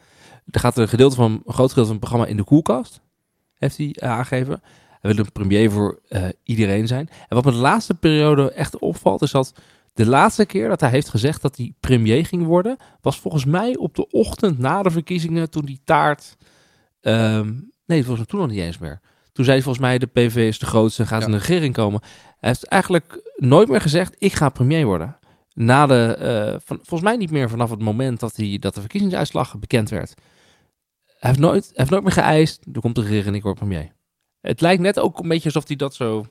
Er gaat een gedeelte van een groot gedeelte van het programma in de koelkast, heeft hij eh, aangegeven. Hij wil een premier voor eh, iedereen zijn. En wat me de laatste periode echt opvalt, is dat de laatste keer dat hij heeft gezegd dat hij premier ging worden, was volgens mij op de ochtend na de verkiezingen, toen die taart. ehm, nee, volgens mij toen nog niet eens meer. Toen zei hij volgens mij: de PV is de grootste en gaat Ja. in de regering komen. Hij heeft eigenlijk nooit meer gezegd: ik ga premier worden. Na de, eh, van, volgens mij niet meer vanaf het moment dat, hij, dat de verkiezingsuitslag bekend werd. Hij heeft nooit, hij heeft nooit meer geëist: er komt een regering en ik word premier. Het lijkt net ook een beetje alsof hij dat zo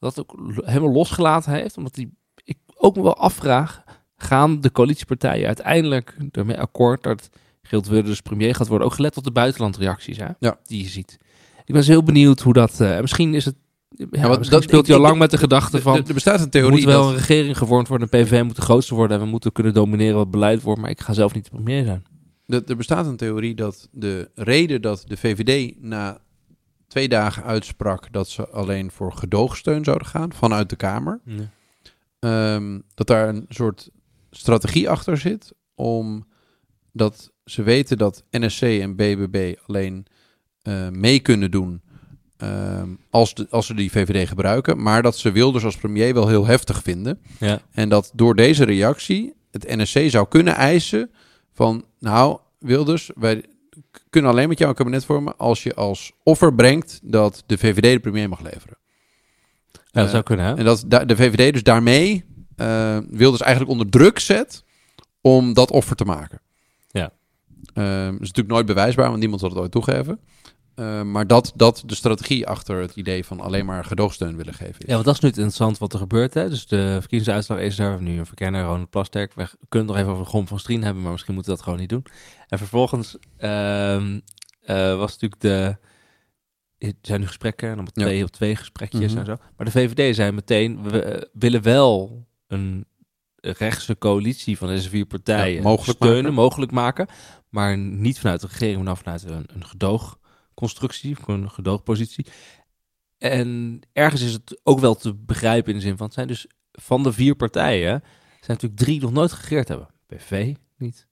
dat ook helemaal losgelaten heeft, omdat hij ik ook me wel afvraag: gaan de coalitiepartijen uiteindelijk ermee akkoord dat Geert Wilders premier gaat worden? Ook gelet op de buitenlandreacties hè, Ja. die je ziet. Ik ben dus heel benieuwd hoe dat. eh, misschien is het. Ja, misschien dat- speelt hij al lang met de gedachte van. Er, bestaat een Er theorie moet wel dat- een regering gevormd worden, een PVV moet de grootste worden en we moeten kunnen domineren wat beleid wordt, maar ik ga zelf niet de premier zijn. Er bestaat een theorie dat de reden dat de VVD na twee dagen uitsprak dat ze alleen voor gedoogsteun zouden gaan vanuit de Kamer, ehm, dat daar een soort strategie achter zit, omdat ze weten dat NSC en BBB alleen eh, mee kunnen doen ehm, als, de, als ze die VVD gebruiken, maar dat ze Wilders als premier wel heel heftig vinden. Ja. En dat door deze reactie het NSC zou kunnen eisen van, nou Wilders, wij kunnen alleen met jou een kabinet vormen als je als offer brengt dat de VVD de premier mag leveren. Ja, dat Eh, zou kunnen, hè? En dat da- de VVD dus daarmee eh Wilders eigenlijk onder druk zet om dat offer te maken. Ja. Dat is natuurlijk nooit bewijsbaar, want niemand zal het ooit toegeven. Eh, maar dat, dat de strategie achter het idee van alleen maar gedoogsteun willen geven is. Ja, want dat is nu het interessant wat er gebeurt. Hè? Dus de verkiezingsuitslag is er. Nu een verkenner, Ronald Plasterk. We kunnen nog even over Grom van Strien hebben, maar misschien moeten we dat gewoon niet doen. En vervolgens ehm, eh, was natuurlijk de... Er zijn nu gesprekken, en dan Ja. twee op twee gesprekjes Mhm. en zo. Maar de VVD zei meteen, we eh, willen wel een rechtse coalitie van deze vier partijen Ja, mogelijk steunen, maken. mogelijk maken. Maar niet vanuit de regering, maar vanuit een, een gedoogconstructie, of een gedoogpositie. En ergens is het ook wel te begrijpen in de zin van het zijn dus van de vier partijen zijn natuurlijk drie nog nooit geregeerd hebben. PV niet.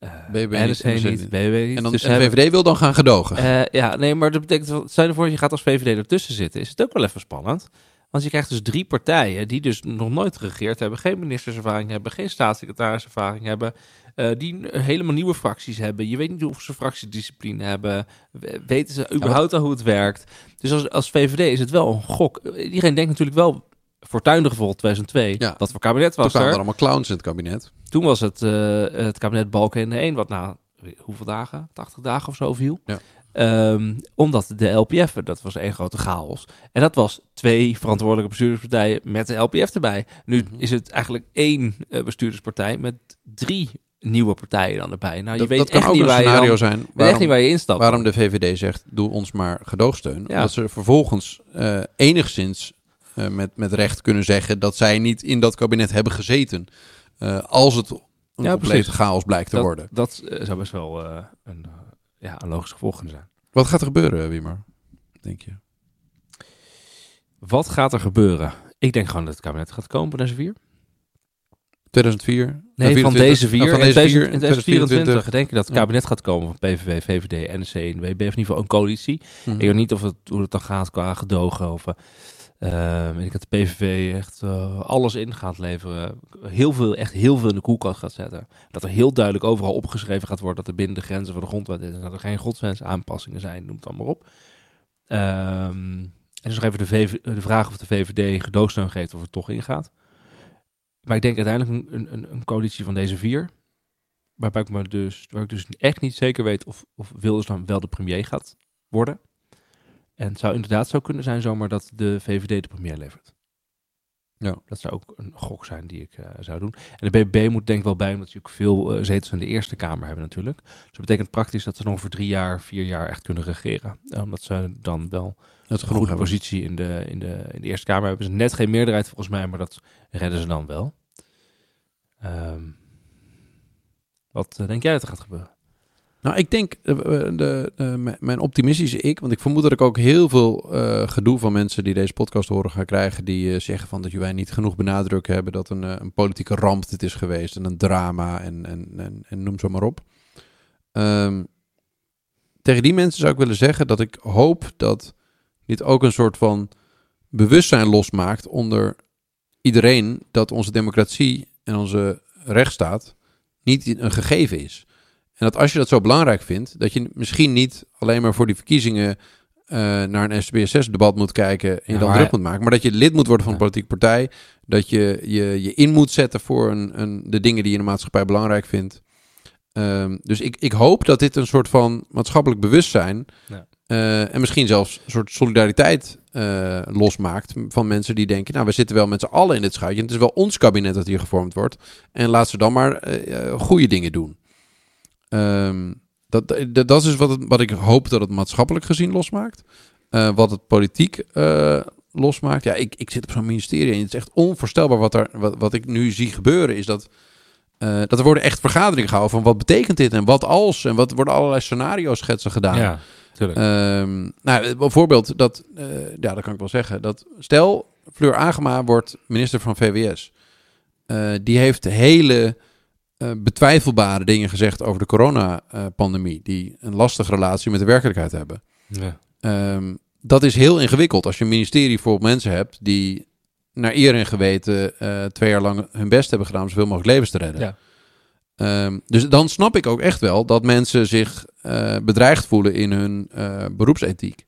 Uh, BBB NSC niet, niet, BBB niet. En dan Dus en hebben- de VVD wil dan gaan gedogen. eh, ja, nee, maar dat betekent, wel- stel je voor, je gaat als VVD ertussen zitten, is het ook wel even spannend. Want je krijgt dus drie partijen die dus nog nooit geregeerd hebben, geen ministerservaring hebben, geen staatssecretariservaring hebben, eh, die helemaal nieuwe fracties hebben. Je weet niet of ze fractiediscipline hebben, we- weten ze überhaupt al hoe het werkt. Dus als, als VVD is het wel een gok. Iedereen denkt natuurlijk wel, fortuinlijk gevolg 2002, Ja. wat voor kabinet Toen was kwamen er? er allemaal clowns in het kabinet. Toen was het eh, het kabinet Balkenende 1, wat na hoeveel dagen? 80 dagen of zo viel. Ja. Ehm, omdat de LPF, dat was één grote chaos. En dat was twee verantwoordelijke bestuurderspartijen met de LPF erbij. Nu Mhm. is het eigenlijk één eh, bestuurderspartij met drie nieuwe partijen dan erbij. Nou, je Dat, weet dat kan echt ook niet een waar scenario dan- zijn weet echt waarom, niet waar je instapt. waarom de VVD zegt, doe ons maar gedoogsteun. Ja. Omdat ze vervolgens eh, enigszins eh, met, met recht kunnen zeggen dat zij niet in dat kabinet hebben gezeten. eh, als het een Ja, complete precies. chaos blijkt te dat, worden. dat zou best wel een, ja, een logisch gevolg kunnen zijn. Wat gaat er gebeuren, Wimmer? Denk je? Wat gaat er gebeuren? Ik denk gewoon dat het kabinet gaat komen deze vier. 2004? Nee, Eh, van 24? deze vier. Ah, van in deze vier, 2024 denk ik dat het kabinet gaat komen van PVV, VVD, NSC en WB. Of in ieder geval een coalitie. Mhm. Ik weet niet of het, hoe het dan gaat qua gedogen. Of, weet ik dat de PVV echt alles in gaat leveren. Heel veel, echt heel veel in de koelkast gaat zetten. Dat er heel duidelijk overal opgeschreven gaat worden dat er binnen de grenzen van de grondwet is. En dat er geen godswensaanpassingen zijn, noem het dan maar op. Ehm, en dus nog even de, VV de vraag of de VVD gedoogsteun geeft of het toch ingaat. Maar ik denk uiteindelijk een, een, een coalitie van deze vier. Waarbij ik, me dus, waar ik dus echt niet zeker weet of, of Wilders dan wel de premier gaat worden. En het zou inderdaad zo kunnen zijn zomaar dat de VVD de premier levert. Ja. Dat zou ook een gok zijn die ik eh, zou doen. En de BBB moet denk ik wel bij, omdat ze ook veel eh, zetels in de Eerste Kamer hebben natuurlijk. Dus dat betekent praktisch dat ze nog voor drie jaar, vier jaar echt kunnen regeren. Eh, omdat ze dan wel Dat een goede hebben. positie in de, in, de, in de Eerste Kamer hebben. Ze net geen meerderheid volgens mij, maar dat redden ze dan wel. Ehm, wat eh, denk jij dat er gaat gebeuren? Nou, ik denk, eh, eh, de, mijn- optimistische ik, want ik vermoed dat ik ook heel veel gedoe van mensen die deze podcast horen gaan krijgen, die zeggen van dat wij niet genoeg benadrukken hebben dat een, een politieke ramp dit is geweest en een drama en, en, en, en noem zo maar op. Ehm, tegen die mensen zou ik willen zeggen dat ik hoop dat dit ook een soort van bewustzijn losmaakt onder iedereen dat onze democratie en onze rechtsstaat niet een gegeven is. En dat als je dat zo belangrijk vindt, dat je misschien niet alleen maar voor die verkiezingen eh, naar een SBSS-debat moet kijken en je Ja, dan druk moet maken, maar dat je lid moet worden van een politieke partij, dat je je, je in moet zetten voor een, een, de dingen die je in de maatschappij belangrijk vindt. Ehm, dus ik, ik hoop dat dit een soort van maatschappelijk bewustzijn Ja. eh, en misschien zelfs een soort solidariteit eh, losmaakt van mensen die denken, nou we zitten wel met z'n allen in dit schuitje, het is wel ons kabinet dat hier gevormd wordt en laat ze dan maar eh, goede dingen doen. Ehm, dat, dat, is wat, het- wat ik hoop dat het maatschappelijk gezien losmaakt. Wat het politiek losmaakt. Ja, ik, ik zit op zo'n ministerie en het is echt onvoorstelbaar wat, er, wat, wat ik nu zie gebeuren. Is dat, dat er worden echt vergaderingen gehouden van wat betekent dit en wat als. En wat worden allerlei scenario schetsen gedaan. Ja, Ehm, nou, bijvoorbeeld dat, eh, ja, dat kan ik wel zeggen. Dat stel, Fleur Agema wordt minister van VWS. Eh, die heeft hele eh, betwijfelbare dingen gezegd over de coronapandemie, die een lastige relatie met de werkelijkheid hebben. ja. Ehm, dat is heel ingewikkeld als je een ministerie vol mensen hebt die naar eer en geweten eh, twee jaar lang hun best hebben gedaan om zoveel mogelijk levens te redden. Ja. Ehm, dus dan snap ik ook echt wel dat mensen zich eh, bedreigd voelen in hun eh, beroepsethiek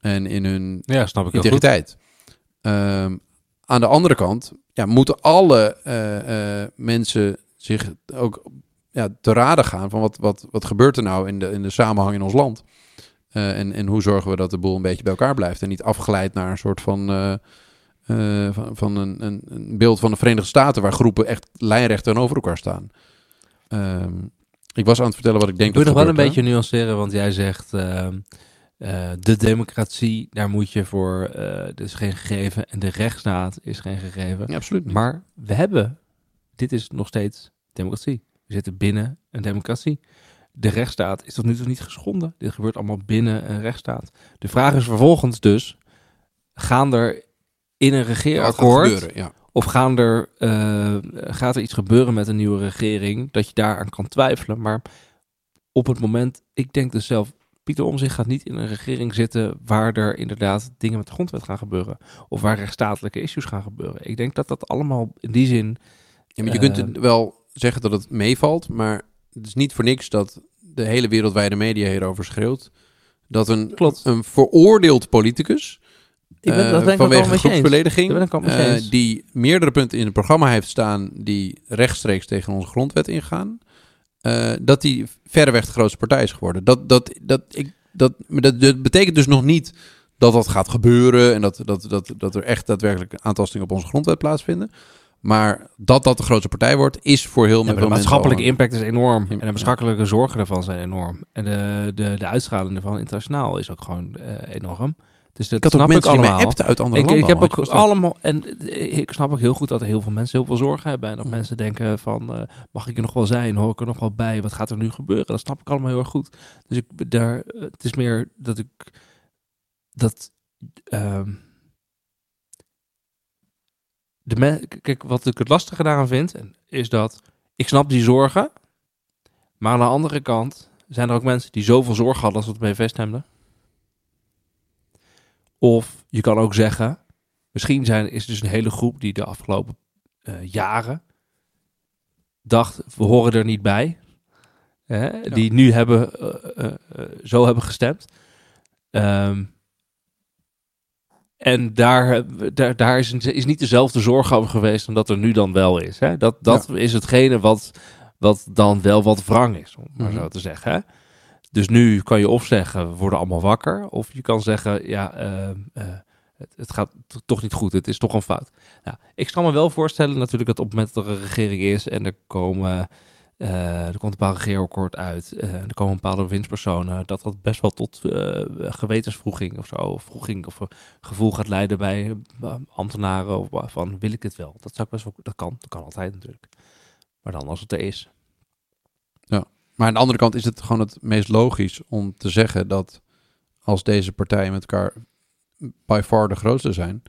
en in hun ja, snap ik integriteit. Ehm, aan de andere kant ja, moeten alle eh, mensen zich ook ja, te raden gaan van wat, wat, wat gebeurt er nou in de, in de samenhang in ons land. En, en hoe zorgen we dat de boel een beetje bij elkaar blijft en niet afgeleid naar een soort van, van, van een, een, een beeld van de Verenigde Staten waar groepen echt lijnrecht tegenover elkaar staan. Ehm, ik was aan het vertellen wat ik denk Ik dat nog wel een hè? beetje nuanceren, want jij zegt ehm, eh, de democratie, daar moet je voor, dat is geen gegeven. En de rechtsstaat is geen gegeven. Ja, absoluut niet. Maar we hebben, dit is nog steeds democratie. We zitten binnen een democratie. De rechtsstaat is tot nu toe niet geschonden. Dit gebeurt allemaal binnen een rechtsstaat. De vraag is vervolgens dus, gaan er in een regeerakkoord... ja. Of gaan er, eh, gaat er iets gebeuren met een nieuwe regering dat je daaraan kan twijfelen? Maar op het moment, ik denk dus zelf, Pieter Omzicht gaat niet in een regering zitten waar er inderdaad dingen met de grondwet gaan gebeuren. Of waar rechtsstatelijke issues gaan gebeuren. Ik denk dat dat allemaal in die zin... Ja, maar je Eh, kunt wel zeggen dat het meevalt, maar het is niet voor niks dat de hele wereldwijde media hierover schreeuwt. Dat een, Klopt. een veroordeeld politicus, Ik ben, dat ben ik vanwege groepsbelediging, je eh, die meerdere punten in het programma heeft staan die rechtstreeks tegen onze grondwet ingaan, eh, dat die verreweg de grootste partij is geworden. Dat, dat, dat, ik, dat, maar dat, dat betekent dus nog niet dat dat gaat gebeuren en dat, dat, dat, dat er echt daadwerkelijk aantastingen op onze grondwet plaatsvinden. Maar dat dat de grootste partij wordt, is voor heel Ja, maar veel de mensen maatschappelijke al een- impact is enorm. Ja. En de maatschappelijke zorgen daarvan zijn enorm. En de, de, de uitstraling ervan internationaal is ook gewoon eh, enorm. Dus dat Ik had ook snap mensen ik die mij allemaal. appten uit andere Ik, landen. ik heb ook allemaal. En eh, ik snap ook heel goed dat er heel veel mensen heel veel zorgen hebben. En dat mensen denken van eh, mag ik er nog wel zijn? Hoor ik er nog wel bij? Wat gaat er nu gebeuren? Dat snap ik allemaal heel erg goed. Dus ik daar. eh, Het is meer dat ik dat. ehm, de me- kijk, wat ik het lastige daaraan vind, is dat ik snap die zorgen. Maar aan de andere kant zijn er ook mensen die zoveel zorgen hadden als we het BV stemden. Of je kan ook zeggen, misschien zijn, is er dus een hele groep die de afgelopen eh, jaren dacht, we horen er niet bij. Hè, Die nu hebben, eh, eh, zo hebben gestemd. Ehm, en daar, daar, daar is, is niet dezelfde zorg over geweest dan dat er nu dan wel is. Hè? Dat, dat is hetgene wat, wat dan wel wat wrang is, om het maar Mhm. zo te zeggen. Hè? Dus nu kan je of zeggen, we worden allemaal wakker. Of je kan zeggen, ja, ehm, eh, het, het gaat toch niet goed. Het is toch een fout. Nou, ik kan me wel voorstellen natuurlijk dat op het moment dat er een regering is en er komen... eh, er komt een bepaald regeerakkoord uit. eh, er komen bepaalde winstpersonen. Dat dat best wel tot eh, gewetensvroeging of zo. Of vroeging of gevoel gaat leiden bij eh, ambtenaren. Van wil ik het wel? Dat zou ik best wel. Dat kan. Dat kan altijd natuurlijk. Maar dan als het er is. Maar aan de andere kant is het gewoon het meest logisch om te zeggen dat als deze partijen met elkaar by far de grootste zijn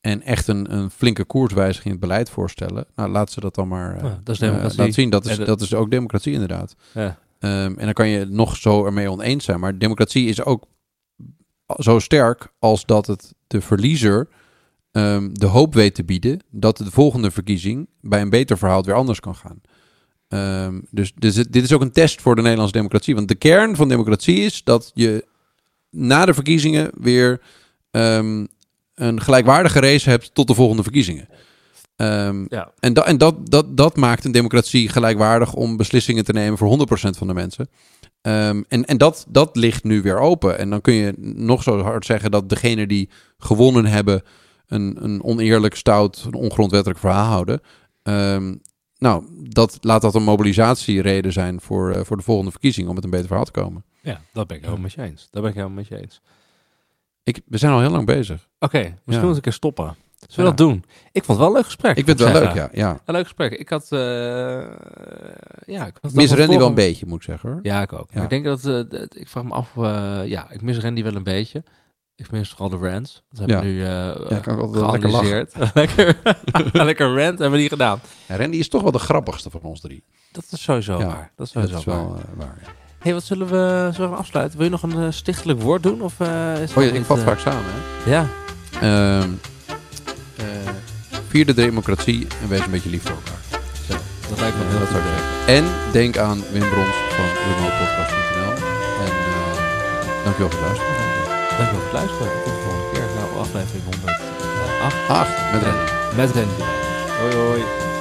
en echt een, een flinke koerswijziging in het beleid voorstellen, nou laat ze dat dan maar eh, Ja, dat is eh, laten zien. Dat is, dat- dat is ook democratie inderdaad. Ja. Ehm, en dan kan je nog zo ermee oneens zijn, maar democratie is ook zo sterk als dat het de verliezer ehm, de hoop weet te bieden dat de volgende verkiezing bij een beter verhaal weer anders kan gaan. Ehm, dus, dus dit is ook een test voor de Nederlandse democratie. Want de kern van democratie is dat je na de verkiezingen weer ehm, een gelijkwaardige race hebt tot de volgende verkiezingen. Ehm, Ja. En, dat, en dat, dat, dat maakt een democratie gelijkwaardig om beslissingen te nemen voor 100% van de mensen. En en dat, dat ligt nu weer open. En dan kun je nog zo hard zeggen dat degene die gewonnen hebben een, een oneerlijk, stout, een ongrondwettelijk verhaal houden. Ehm, nou, dat, laat dat een mobilisatiereden zijn voor, eh, voor de volgende verkiezing om met een beter verhaal te komen. Ja, dat ben ik helemaal met je eens. Dat ben ik helemaal met je eens. Ik, we zijn al heel lang bezig. Oké, misschien Ja. moet ik een keer stoppen. Zullen we Ja. dat doen? Ik vond het wel een leuk gesprek. Ik vind het wel leuk, ja. ja. Een leuk gesprek. Ik had... eh ja, ik had mis Randy wel een beetje, moet ik zeggen hoor. Ja, ik ook. Ja. Ik denk dat, eh, dat- ik vraag me af, eh, ja, ik mis Randy wel een beetje. Ik mis vooral de rants. Dat hebben we nu eh wel geanalyseerd. lekker, lekker rant hebben we die gedaan. Ja, Randy is toch wel de grappigste van ons drie. Dat is sowieso Ja, waar. Dat is Dat sowieso is waar. wel eh, waar. hey, wat zullen we, zullen we afsluiten? Wil je nog een eh, stichtelijk woord doen? Of, is Oh ja, ik vat vaak samen. Hè? Ja, Ehm eh, vier de democratie en wees een beetje lief voor elkaar. zo. Dat lijkt me heel dat goed. zeggen. En denk aan Wim Brons van remotepodcast.nl. En eh dankjewel voor het luisteren. Dankjewel voor het luisteren. Tot de volgende keer. Nou, aflevering 108 Acht met Randy. met Randy. Hoi hoi.